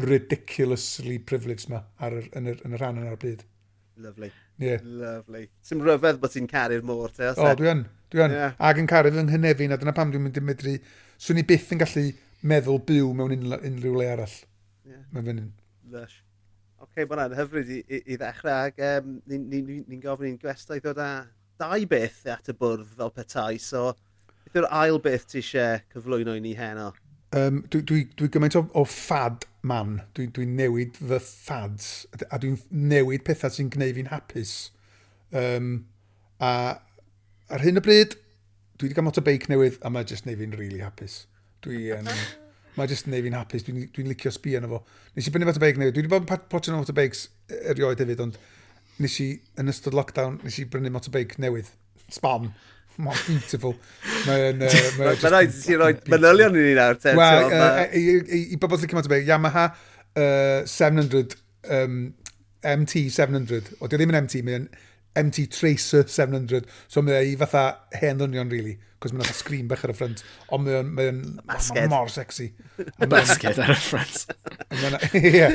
ridiculously privileged ma ar yr, yn, yr, yn y rhan yna'r byd. Lovely. Yeah. Lovely. Sym rhyfedd bod ti'n caru'r môr, te, O, e- dwi yn. Dwi yn. Yeah. Ag yn caru fy nghynefin, a dyna pam dwi'n mynd i medru... Swn i byth yn gallu meddwl byw mewn unrhyw le arall. Yeah. Mae'n fynd. Lush okay, mae hwnna'n hyfryd i, i, i ddechrau. Ac um, ni'n ni, ni, ni gofyn i'n gwestai ddod â dau beth at y bwrdd fel petai. So, beth yw'r ail beth ti eisiau cyflwyno i ni heno? Um, dwi, dwi, dwi gymaint o, o ffad man. Dwi'n dwi newid fy ffads. A dwi'n newid pethau sy'n gwneud fi'n hapus. Um, a ar hyn o bryd, dwi wedi cael motorbike newydd a mae jyst gwneud fi'n really hapus. Dwi, um, Mae jyst yn neud fi'n hapus, dwi'n dwi, dwi licio sbi yna fo. Nes i bynnu fat o beig newydd, dwi wedi bod yn potio'n fat o beigs e, erioed hefyd, ond nes i, yn ystod lockdown, nes i brynu motorbike newydd. Spam. Mae'n beautiful. Mae'n... Mae'n rhaid i ti roi manylion i ni nawr, te. Wel, i bobl sy'n cymryd o Yamaha 700, um, MT 700. O, di ddim yn MT, mae'n MT Tracer 700. So mae ei fatha hen ddynion, really. Cos mae'n fatha screen bach ar y ffrant. Ond mae'n mae mae mor sexy. Basged ar y ffrant. Ie.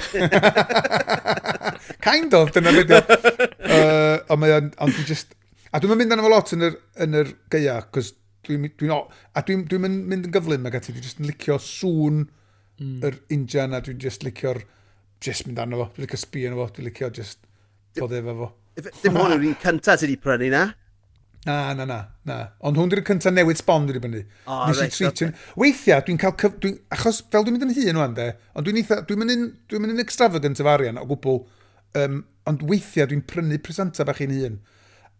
Kind of, dyna beth. Uh, ond mae'n... Ond just... A dwi'n mynd arno fo lot yn yr, yn yr geia, cos dwi'n... Dwi a dwi'n dwi mynd yn gyflym ag ati, dwi'n just yn licio sŵn mm. yr injan a dwi'n just licio'r... Just mynd arno fo, dwi'n licio sbi arno fo, dwi'n licio just bod efo fo. Dim hwn yw'r un cyntaf sydd wedi prynu na. Na, na, na. na. Ond hwn yw'r cyntaf newid sbon dwi wedi brynu. O, oh, reit. Okay. Weithiau, dwi'n cael... Cyf... Dwi... Achos fel dwi'n mynd yn hun o'n de, ond dwi'n eitha... Dwi'n mynd yn, dwi mynd yn extravagant efo arian o gwbl. Um, ond weithiau dwi'n prynu presenta bach i'n hun.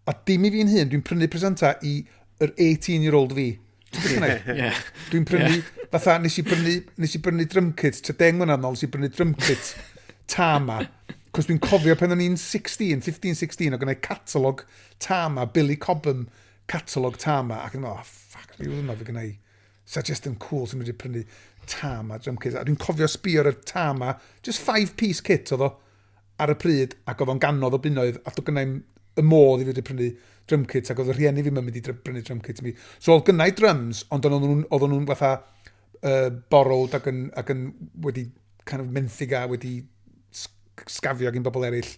A dim i fi'n hun, dwi'n prynu presenta i yr 18-year-old fi. yeah. Dwi'n prynu... Yeah. Fatha, nes i prynu... nes i prynu drum kit, tra deng yn aml, nes i prynu drum kit tama Cos dwi'n cofio pen o'n i'n 16, 15, 16, o gynnau catalog tama, Billy Cobham catalog tama, ac yn meddwl, oh, ffac, mi wrth yna fi gynnau suggestion cool sy'n wedi prynu tama, drum kit. A dwi'n cofio sbio ar y tama, just five piece kit oedd o ar y pryd, ac oedd o'n ganodd o bunnoedd, a dwi'n gynnau y modd i fi wedi prynu drum kit, ac oedd y rhieni fi'n mynd i prynu drum kit mi. So oedd gynnau drums, ond oedd nhw'n fatha uh, borrowed ac yn, ac yn wedi kind of menthyg a wedi sgafio gyn bobl eraill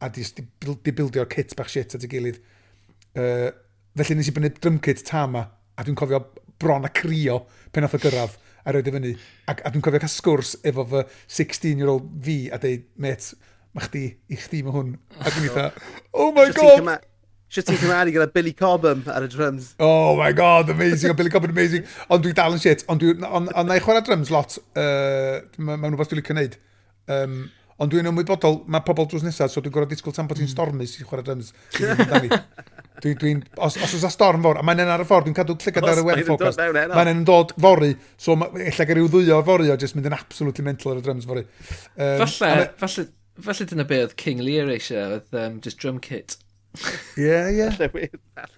a di, di, di bildio'r kit bach shit at ei gilydd. Uh, felly nes i bynnu drum kit tama a dwi'n cofio bron a crio pen oedd y gyrraedd a roed i e fyny. A, a dwi'n cofio cael sgwrs efo fy 16-year-old fi a dweud, met, mae chdi, i chdi mae hwn. A dwi'n eitha, oh my god! Sio ti'n cymharu gyda Billy Cobham ar y drums? Oh my god, amazing, Billy Cobham amazing. Ond dwi dal yn shit, ond dwi'n on, on, on na chwarae drums lot, uh, mae'n rhywbeth dwi'n licio gwneud. Um, Ond dwi'n ymwybodol, mae pobl drws nesaf, so dwi'n gorfod disgwyl tan bod ti'n mm. stormus i chwarae drums. Dwi, dwi, os, os oes a storm fawr, a mae'n ar y ffordd, dwi'n cadw llygad ar y web ffocas. Mae'n yn dod fori, so efallai gyda rhyw ddwy o fori o jyst mynd yn absolutely mental ar y drums fori. Um, falle, falle, falle dyna be oedd King Lear eisiau, oedd um, just drum kit. Ie, ie.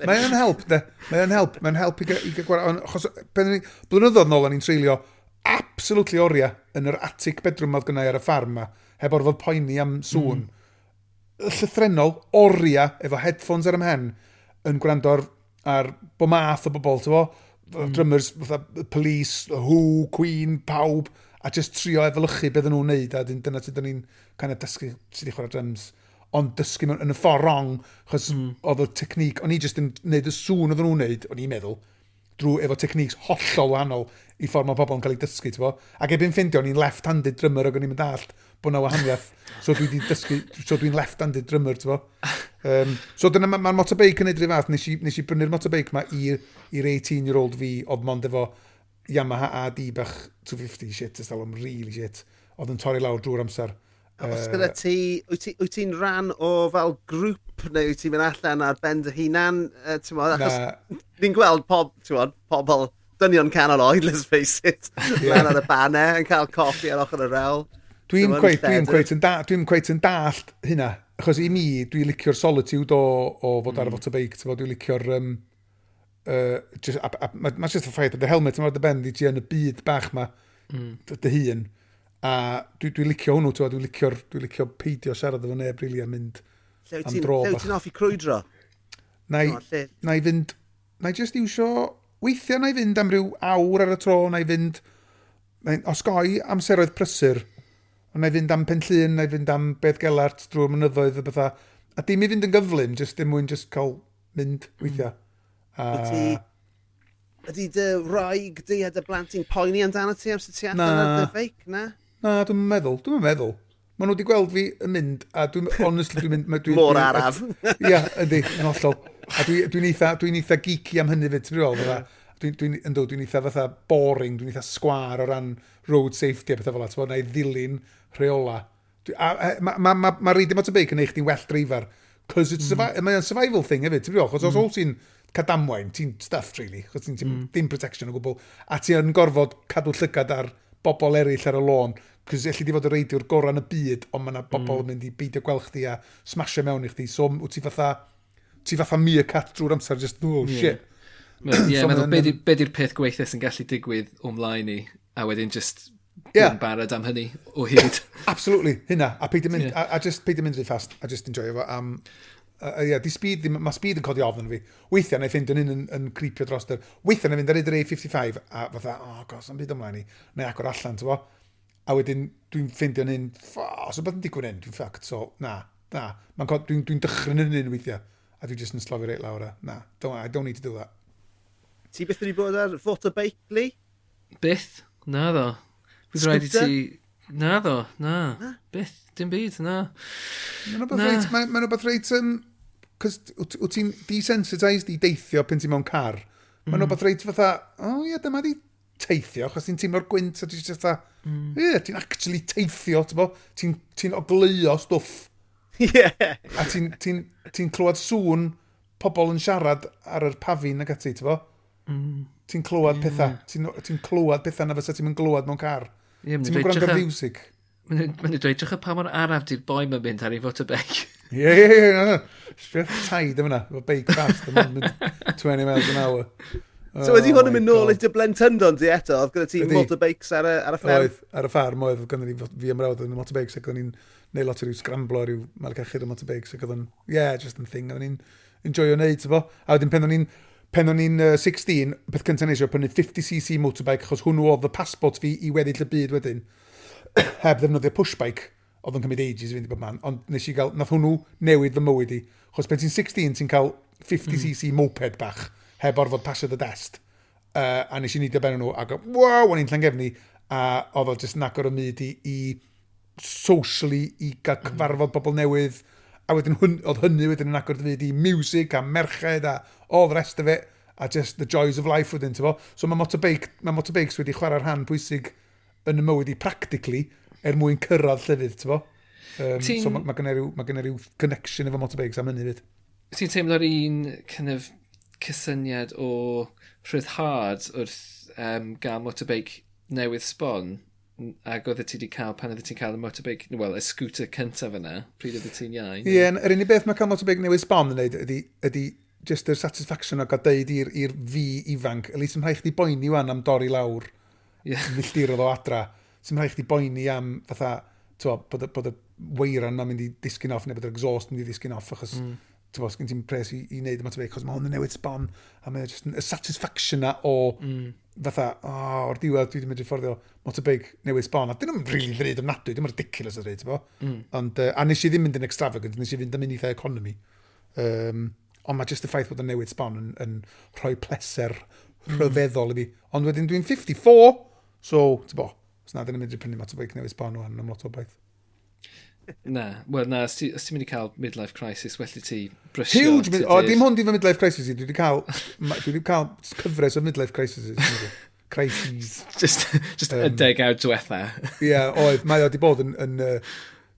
Mae'n yn help, de. Mae'n help, mae'n help i, i gwario. Achos, blynyddoedd nôl, o'n i'n treulio absolutely oriau yn yr attic bedroom oedd gynnau ar y ffarm ma heb orfod poeni am sŵn. Mm. Llythrenol, oriau, efo headphones ar ymhen, yn gwrando ar, ar bo math o bobl, tyfo, mm. drummers, fatha, police, who, queen, pawb, a just trio efelychu beth nhw'n neud, a dyn, dyna sydd ni'n kind of dysgu sydd i chwarae drums ond dysgu mewn yn y ffordd wrong, chos mm. oedd y technic, o'n i jyst yn neud y sŵn oedd nhw'n neud, o'n i'n meddwl, drwy efo techniques hollol wahanol i ffordd mae pobl yn cael ei dysgu, ti'n bo? Ac ebyn ffindio, o'n i'n left-handed drummer ac o'n i'n mynd allt, bod na wahaniaeth. So dwi wedi dysgu, so dwi'n left-handed drummer, ti'n Um, so dyna mae'r ma motorbike yn neud rhywbeth. Nes i, nes i brynu'r motorbike ma i'r 18-year-old fi, oedd mond efo Yamaha AD bach 250 shit, ysdal o'n really shit. Oedd yn torri lawr drwy'r amser. Os gyda ti, wyt ti'n ti ran o fel grŵp neu wyt ti'n mynd allan ar ben dy hunan? Uh, achos ni'n gweld pob, bod, pobl dynion canol oed, let's face it, yeah. ar y banau yn cael coffi ar ochr y rewl. Dwi'n cweit, dwi'n cweit yn, da, dwi cweit yn dallt hynna. Achos i mi, dwi'n licio'r solitude o, o fod ar y mm. fotobeic. Dwi'n licio'r... Um, uh, just, a, a, a, mae'n just y ffaith, y helmet yma dy ben di ti yn y byd bach ma mm. dy hun. A dwi'n dwi licio hwnnw, dwi'n licio, dwi licio peidio siarad efo neb, rili, a mynd am dro. Lle Llew ti'n offi crwydro? Na i, na i fynd, na i just iwsio, weithiau na i fynd am ryw awr ar y tro, na i fynd, na i osgoi amseroedd prysur Ond na i fynd am pen llun, na i fynd am beth gelart drwy'r mynyddoedd a bethau. A dim i fynd yn gyflym, jyst dim mwyn jyst cael mynd hmm. weithiau. A... Ydy, ydy dy roig di a dy blant blantyn poeni amdano ti amser ti allan na. ar dy feic, na? Na, dwi'n meddwl, dwi'n meddwl. Maen nhw wedi gweld fi yn mynd, a dwi'n, honestly, dwi'n mynd... Dwi, Mor araf. Ia, ydy, yn hollol. A dwi'n dwi eitha, dwi eitha geeky am hynny fyd, ti'n meddwl, fydda dwi'n dwi, dwi, dwi eitha fatha boring, dwi'n eitha sgwar o ran road safety a pethau fel yna. na i ddilyn rheola. A, a, mae ma, ma, ma reidio motorbike yn eich di'n well dreifar. Cos it's mm. mae'n survival thing hefyd, ti'n gwybod? Chos mm. os hmm. oes ti'n cadamwain, ti'n stuffed really, chos ti'n mm. dim protection o gwbl, a ti'n gorfod cadw llygad ar bobl eraill ar y lôn, cos elli di fod y reidio'r gorau yn y byd, ond mae yna bobl mm. mynd i beidio gweld chdi a smasio mewn i chdi, so wyt ti fatha, ti fatha mi y cat drwy'r amser, just, oh yeah. shit. Ie, yeah, so meddwl, be di'r peth gweithio sy'n gallu digwydd o'mlaen i, a wedyn just yeah. barod am hynny o hyd. Absolutely, hynna. A peidio mynd, yeah. a, a just peidio mynd rhy fast, a just enjoy efo. Um, uh, yeah, di speed, di, mae speed yn codi ofn fi. Weithiau na i fynd yn un yn, yn creepio dros yr... Weithiau na i fynd ar ydy'r A55 a fatha, oh gos, am byd ymlaen i. Na i agor allan, ti'n bo? A wedyn dwi'n ffindio yn un, os beth yn digwydd yn, dwi'n ffact, so na, na. Dwi'n dwi, dwi dychryn yn un weithiau. A dwi'n just yn slofi reit lawr a, na, don't, I don't need to do that. Ti beth wedi bod ar fotorbike, Lee? Byth? Na ddo. Bydd rhaid i ti... Na ddo, na. na. Byth, dim byd, na. Mae'n rhywbeth reit... Mae'n rhywbeth reit... Um, Cos wyt ti'n desensitised i deithio pen ti'n mewn car. Mae'n mm. rhywbeth reit fatha, o oh, ie, yeah, dyma di teithio, achos ti'n teimlo'r gwynt a ti'n just fatha, mm. ie, yeah, ti'n actually teithio, ti'n ti ogleuo stwff. Ie. Yeah. A ti'n ti ti clywed sŵn pobl yn siarad ar yr pafin ag ati, ti'n bo? Mm. Ti'n clywed yeah. pethau, ti'n ti clywed pethau na fysa ti'n mynd glywed mewn car. Ie, Ti'n gwrando ar music. Mae'n dweud, drwych pa mor araf di'r boi mae'n mynd ar ei fot y bec. Ie, ie, ie, Strip taid yma, mae bec fast, Mae'n mynd 20 miles an hour. So wedi hwn yn oh mynd nôl i dy blentendon di eto, oedd gyda ti motorbikes ar y, ar y fferm? Oedd, ar y ffarm oedd, oedd gyda ni fi ymrawd yn y motorbikes ac oedd ni'n neud lot o ryw scramblo, ryw malcachyd o motorbikes ac oedd yn, yeah, just yn thing, oedd ni'n enjoyo wneud, tyfo. A wedyn pen o'n ni'n pen o'n i'n uh, 16, peth cyntaf nes i prynu 50cc motorbike, achos hwnnw oedd y passport fi i weddill y byd wedyn, heb ddefnyddio pushbike, oedd yn cymryd ages i fynd i bob man, ond nes i gael, nath hwnnw newid fy mywyd i, achos pen ti'n 16, ti'n cael 50cc mm. moped bach, heb orfod pasio dy dest, uh, a nes i nidio ben nhw, ac wow, o'n i'n llangefni, a oedd o just yn agor y myd i, i socially, i gael hmm. cyfarfod mm. pobl newydd, A wedyn hwn, oedd hynny wedyn yn agor dy fyd i music a merched a all the rest of it. A just the joys of life wedyn, ti'n bo? So mae motorbike, ma motorbikes wedi chwarae'r rhan pwysig yn y mywyd i practically er mwyn cyrraedd llefydd, ti'n bo? Um, Ti'n... So mae ma gen i ryw, ma ryw connection efo motorbikes am hynny fyd. Ti'n teimlo'r un kind of cysyniad o rhyddhad wrth um, gael motorbike newydd sbon? ac oedd ti wedi cael pan oedd ti'n cael y motorbike, wel, y scooter cyntaf yna, pryd oedd ti'n iau. Ie, yeah, yr unig beth mae cael motorbike newydd sbon yn gwneud ydy, ydy just yr satisfaction o gael deud i'r fi ifanc, yli sy'n rhaid chdi boeni wan am dorri lawr yeah. milltirodd o adra, sy'n rhaid chdi boeni am fatha, twa, bod, bod y weiran mae'n mynd i disgyn off neu bod yr exhaust yn mynd i disgyn off achos mm ti'n bod, sgyn ti'n pres i, i wneud yma tyfu, cos mae hwn yn newid sbon, a mae just y satisfaction na o, mm. fatha, o, oh, o'r diwedd dwi wedi medru fforddio motorbike newydd sbon, a dyn nhw'n rili really ddreud ofnadwy, dyn nhw'n ridiculous o ddreud, ti'n bod. Mm. Ond, uh, a nes i ddim mynd yn extravagant, nes i fynd am unitha economy. Um, ond mae just y ffaith bod y newid sbon yn, yn rhoi pleser mm. rhyfeddol mm. i fi. Ond wedyn dwi'n 54, so, ti'n bod, os na, dyn nhw'n mynd i prynu motorbike newydd sbon o'n am lot o beth. Na, wel na, os ti'n ti mynd i cael midlife crisis, well i ti brysio. Huge, mid, o, dim hwn di fy midlife crisis i, dwi wedi cael, dwi wedi cael cyfres o midlife crisis. crises. just just um, y deg awd diwetha. Ie, yeah, oedd, mae o wedi bod yn... yn uh,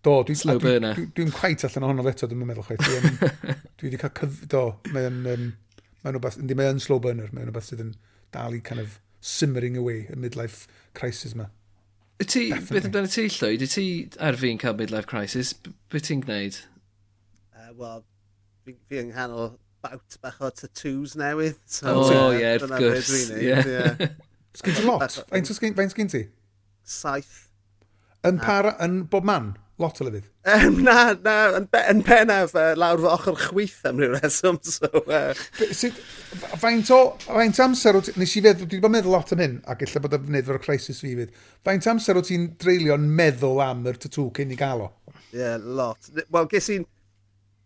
do, dwi'n Slow dwi, burner. Dwi'n dwi, dwi quite allan ohono eto, dwi'n meddwl chwaith. Dwi, um, dwi wedi cael cyf... Do, mae'n... Um, mae'n rhywbeth... Yndi, mae'n slow burner. Mae'n rhywbeth sydd yn dal i kind of simmering away, y midlife crisis ma. Ti, beth amdano ti llwyd? Ti ar fi'n cael midlife crisis, beth ti'n gwneud? Uh, Wel, fi, fi yng nghanol bawt bach o tattoos newydd. So, o, oh, ie, wrth gwrs. Sgyn ti lot? Faint sgyn ti? Saith. Yn, para, yn bob man? Lot o lyfydd. Um, na, na, yn, be, yn pennaf uh, lawr fy ochr chwith am rhyw reswm. So, uh... Sut, faint o, faint amser o ti, nes i feddwl, dwi wedi bod meddwl lot am hyn, ac illa bod y fynydd o'r crisis fi fydd. Faint amser o ti'n dreulio'n meddwl am yr tatw cyn i gael o? Ie, yeah, lot. Wel, ges i'n,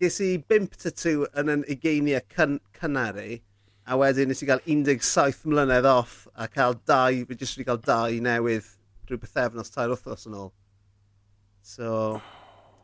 ges i bimp tatw yn yn ugeiniau cyn, cynari, a wedyn nes i gael 17 mlynedd off a cael dau, fi jyst wedi cael dau newydd drwy bythefnos tair wythnos yn ôl. So...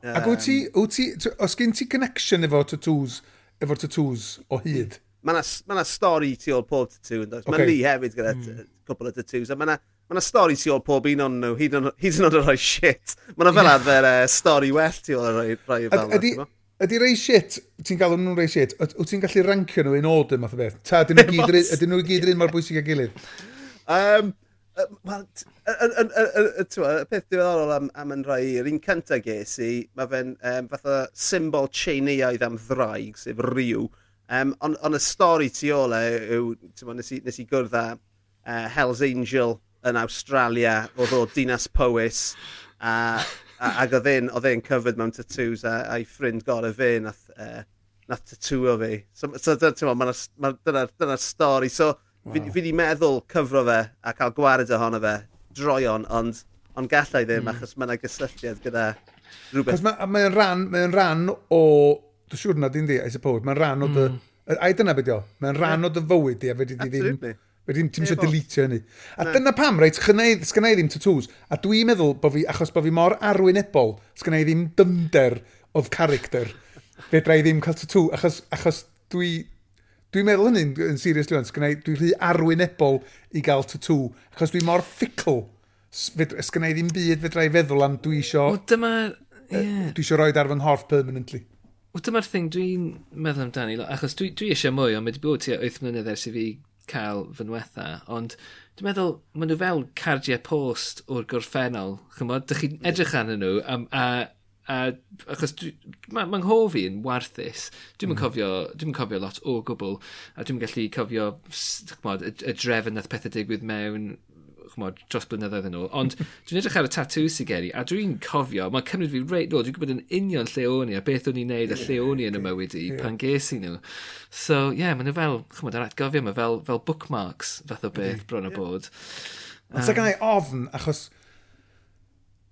Um, Ac wyt ti, wyt ti, os gen ti connection efo tattoos, efo tattoos o hyd? Mae yna ma, stori tu ôl pob tattoo, yn does? Okay. Mae ni hefyd gyda mm. cwpl o tattoos, a mae yna ma, stori tu ôl pob un o'n nhw, hyd yn oed yn rhoi shit. Mae yna fel arfer uh, stori well tu ôl yn rhoi, rhoi fel yna. Ydy rei shit, ti'n galw nhw'n rei shit, wyt ti'n gallu rancio nhw in order math o beth? Ta, dyn nhw gyd yr un mor bwysig a gilydd? Um, Wel, y peth diweddorol am, am yn rhai i'r un cyntaf ges i, mae fe'n um, fatha symbol tseinioedd am ddraig, sef rhyw. Um, ond on y stori tu ôl e yw, nes i, nes i gwrdd â uh, Hell's Angel yn Australia, oedd o Dinas Powys, a, a, ac oedd e'n oedd covered mewn tattoos, a, a'i ffrind gorau fe nath, uh, nath tattoo o fi. So, so dyna'r dyna, dyna, dyna stori. So, Wow. Fi, fi di meddwl cyfro fe a cael gwared ohono fe droion, ond, ond gallai ddim mm. achos mae yna gysylltiad gyda rhywbeth. Mae'n mae ran, mae ran o... Dwi'n siŵr na di'n di, I suppose. Mae'n ran o dy... Mm. A dyna beth o. Mae'n ran o dy fywyd di a fe di ddim... Fe ddim ti'n eisiau deletio hynny. A na. dyna pam, reit, sgynnau ddim tattoos. A dwi'n meddwl, bo fi, achos bod fi mor arwynebol, sgynnau ddim dymder of character. Fe dra i ddim cael tattoo, achos, achos dwi, Dwi'n meddwl hynny'n yn serious dwi'n sgynnau, dwi'n rhy arwynebol i gael tattoo, achos dwi'n mor ffickl. Sgynnau ddim byd fedra i feddwl am dwi isio... O, dyma... Yeah. Dwi isio roed ar fy nghorff permanently. Wel, dyma'r thing dwi'n meddwl amdani, achos dwi, dwi eisiau mwy, ond mae wedi bod tua 8 mlynedd ers i fi cael fy nwetha, ond dwi'n meddwl, maen nhw fel cardiau post o'r gorffennol, chymod, dych chi'n edrych arnyn nhw, a, a A, achos mae ma nghof i yn warthus. Dwi'n mm. cofio, dwi cofio lot o gwbl. A dwi'n gallu cofio chmod, y, y drefn nath pethau digwydd mewn chmod, dros blynyddoedd yn ôl. Ond dwi'n edrych ar y tatw sy'n geri, a dwi'n cofio, mae'n cymryd fi reit nôl, dwi'n gwybod yn union lle o'n i, a beth o'n i'n neud, a lle o'n i yn y mywyd i, pan ges i nhw. So, ie, yeah, mae'n nhw fel, chmod, ar atgofio, mae fel, fel bookmarks fath o beth bron o bod. Ond um, sy'n gael ofn, achos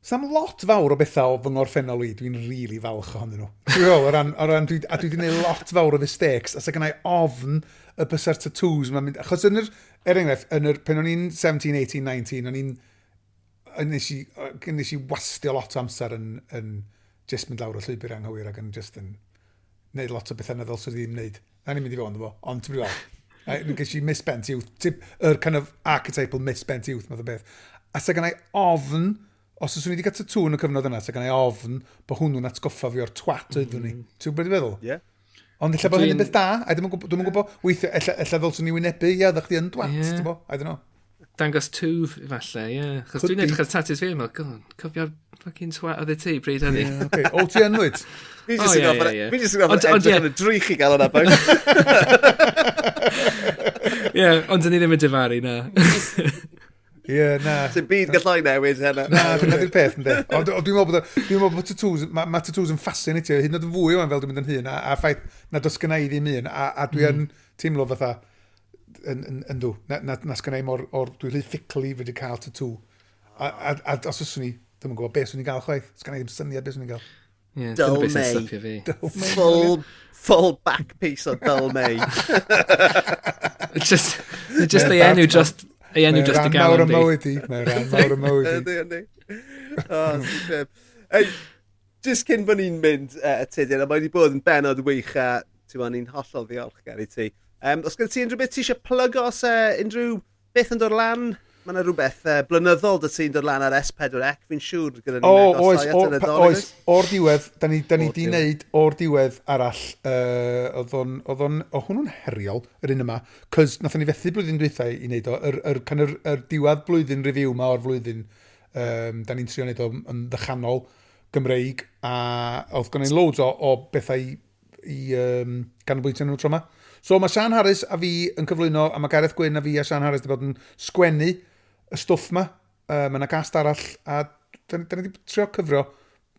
Sam lot fawr o bethau o fy ngorffennol i, dwi'n rili really falch ohonyn nhw. Dwi'n o ran, o ran dwi, a dwi wedi gwneud lot fawr o mistakes, a sa gynnau ofn y bysa'r tattoos ma'n mynd, achos yn yr, er enghraifft, yn yr, pen o'n i'n 17, 18, 19, o'n i'n, nes i, nes i wastio lot o amser yn, yn just mynd lawr o llwybr anghywir ac yn just yn neud lot o bethau na ddylswn i ddim wneud. Na ni'n mynd i fod yn fo, ond ti'n brifol. Ges i misbent youth, yr kind of archetypal misbent youth, math o beth. A sa gynnau ofn, os oes wedi cael tatŵ yn y cyfnod yna, ta gan ei ofn bod hwnnw'n atgoffa fi o'r twat oedd hwnni. Mm. Ti'n gwybod beth i feddwl? Ie. Ond illa bod hynny'n beth da, a ddim yn gwybod, dwi'n gwybod weithio, illa, illa ddylswn ni wynebu, ia, ddech chi yn dwat, yeah. ti'n bo, I don't know. Dangos twf, falle, ie. Yeah. Chos dwi'n edrych ar tatys fi, mae'n gwn, cofio'r fucking twat oedd y ti, bryd hynny. Yeah, okay. O, ti yn wyd? Fi jyst yn gofod edrych yn y drych i gael yna, bawb. Ie, ond dyn ni ddim yn difaru, na. Ie, yeah, na. Sy'n byd gallai newid hynna. Na, dyna di'r peth, ynddi. Ond dwi'n meddwl bod, dwi'n meddwl bod tattoos, mae ma tattoos yn ffasinitio, hyd yn oed yn fwy o'n fel dwi'n mynd yn hun, a, a ffaith na dos gynnau i ddim un, a, a dwi mm. yn mm. teimlo fatha, yn, yn, yn dw, na, na, na sgynnau mor, o'r, dwi'n rhy fficli fyd i cael tattoo. A, a, a os yswn i, dwi'n gwybod beth swn i'n gael chwaith, sgynnau ddim syniad beth swn i'n gael. Yeah, dull May. Full, full back piece o Dull May. just, just the enw, just Ei enw just y galon di. Mae'n mawr y mywyd i. Mae'n rhan mawr y mywyd i. Ydy, ydy. O, superb. Ei, jyst cyn bod ni'n mynd e, uh, tydyn, a mae wedi bod yn benod wych a ti'n bod ni'n hollol ddiolchgar i ti. Um, os gyda ti unrhyw beth ti eisiau plygo os uh, e, unrhyw beth yn dod lan? mae yna rhywbeth uh, blynyddol dy sy'n dod lan ar S4C, fi'n siŵr gyda ni. O, oes, oes, oes, o'r diwedd, da ni, da ni di wneud o'r diwedd arall, uh, oedd o'n, oedd o'n, o hwnnw'n heriol, yr un yma, cys nath ni fethu blwyddyn dwythau i wneud o, yr, yr, yr, yr yr diwedd blwyddyn review ma o'r flwyddyn, um, da ni'n trio wneud o yn ddechanol Gymreig, a oedd gen i'n loads o, o bethau i, i um, ganolbwyntio nhw tro yma. So mae Sian Harris a fi yn cyflwyno, a mae Gareth Gwyn a fi a Sian Harris wedi bod yn sgwennu y stwff ma. Uh, mae yna gast arall a da ni wedi trio cyfro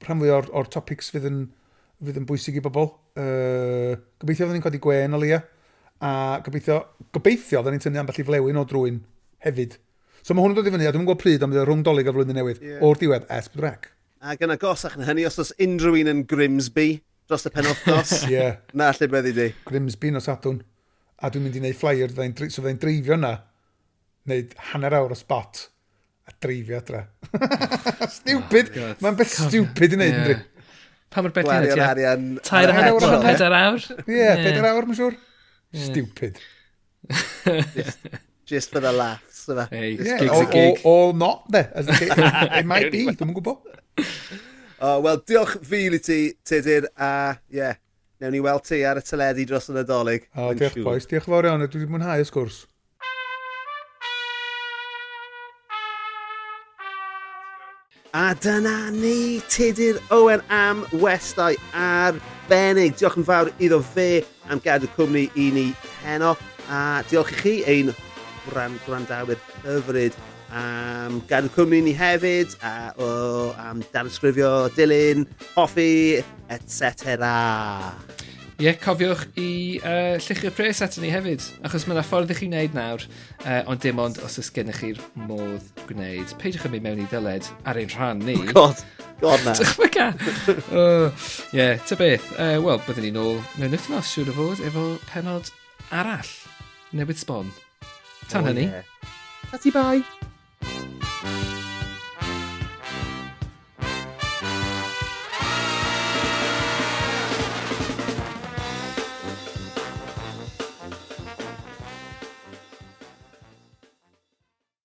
rhan fwy o'r, or topics fydd yn, fydd yn bwysig i bobl. Uh, gobeithio fydden ni'n codi gwen o leia a gobeithio, gobeithio fydden ni'n tynnu ambell i flewyn o drwy'n hefyd. So mae hwn yn dod i fyny a dwi'n gwybod pryd am fydd rhwng dolyg o flwyddyn newydd yeah. o'r diwedd es brec. A yn gosach na hynny, os oes unrhyw un yn Grimsby dros y penwthnos, yeah. na lle byddi di. Grimsby nos Sadwn. A dwi'n mynd i wneud flyer, so fydda'i'n dreifio yna wneud hanner awr o spot a dreifio adre. stupid! Oh, Mae'n beth stupid i wneud, yeah. ynddi? Pa mor beth i'n arian... Tair awr, awr, Ie, pedair awr. Ie, yeah, pedair awr, mae'n siŵr. Yeah. Stupid. just, just for the laughs. Yma. Hey, yeah, gig's or, a gig. Or, or not, de. As it, it might be, dwi'n gwybod. Oh, Wel, diolch fil i ti, Tudur, a ie, yeah, newn ni weld ti ar y teledu dros y Nadolig. O, oh, diolch boys, diolch fawr iawn, dwi wedi mwynhau y sgwrs. A dyna ni, Tudur Owen am westau arbennig. Diolch yn fawr iddo fe am gadw cwmni i ni heno. A diolch i chi ein gwran gwrandawyr hyfryd am gadw cwmni ni hefyd, a o, oh, am danysgrifio dilyn, hoffi, etc. Ie, yeah, cofiwch i uh, lluchio'r pres ato ni hefyd, achos mae yna ffordd i chi wneud nawr, uh, ond dim ond os oes gennych chi'r modd gwneud. Peidiwch yn mynd mewn i ddyled ar ein rhan ni. Oh god, god na. Dychmyga! Ie, ta beth. Uh, Wel, byddwn ni'n ôl mewn wythnos, siŵr o fod, efo penod arall. Newydd sbon. Tan oh, hynny. Yeah. Tati bai!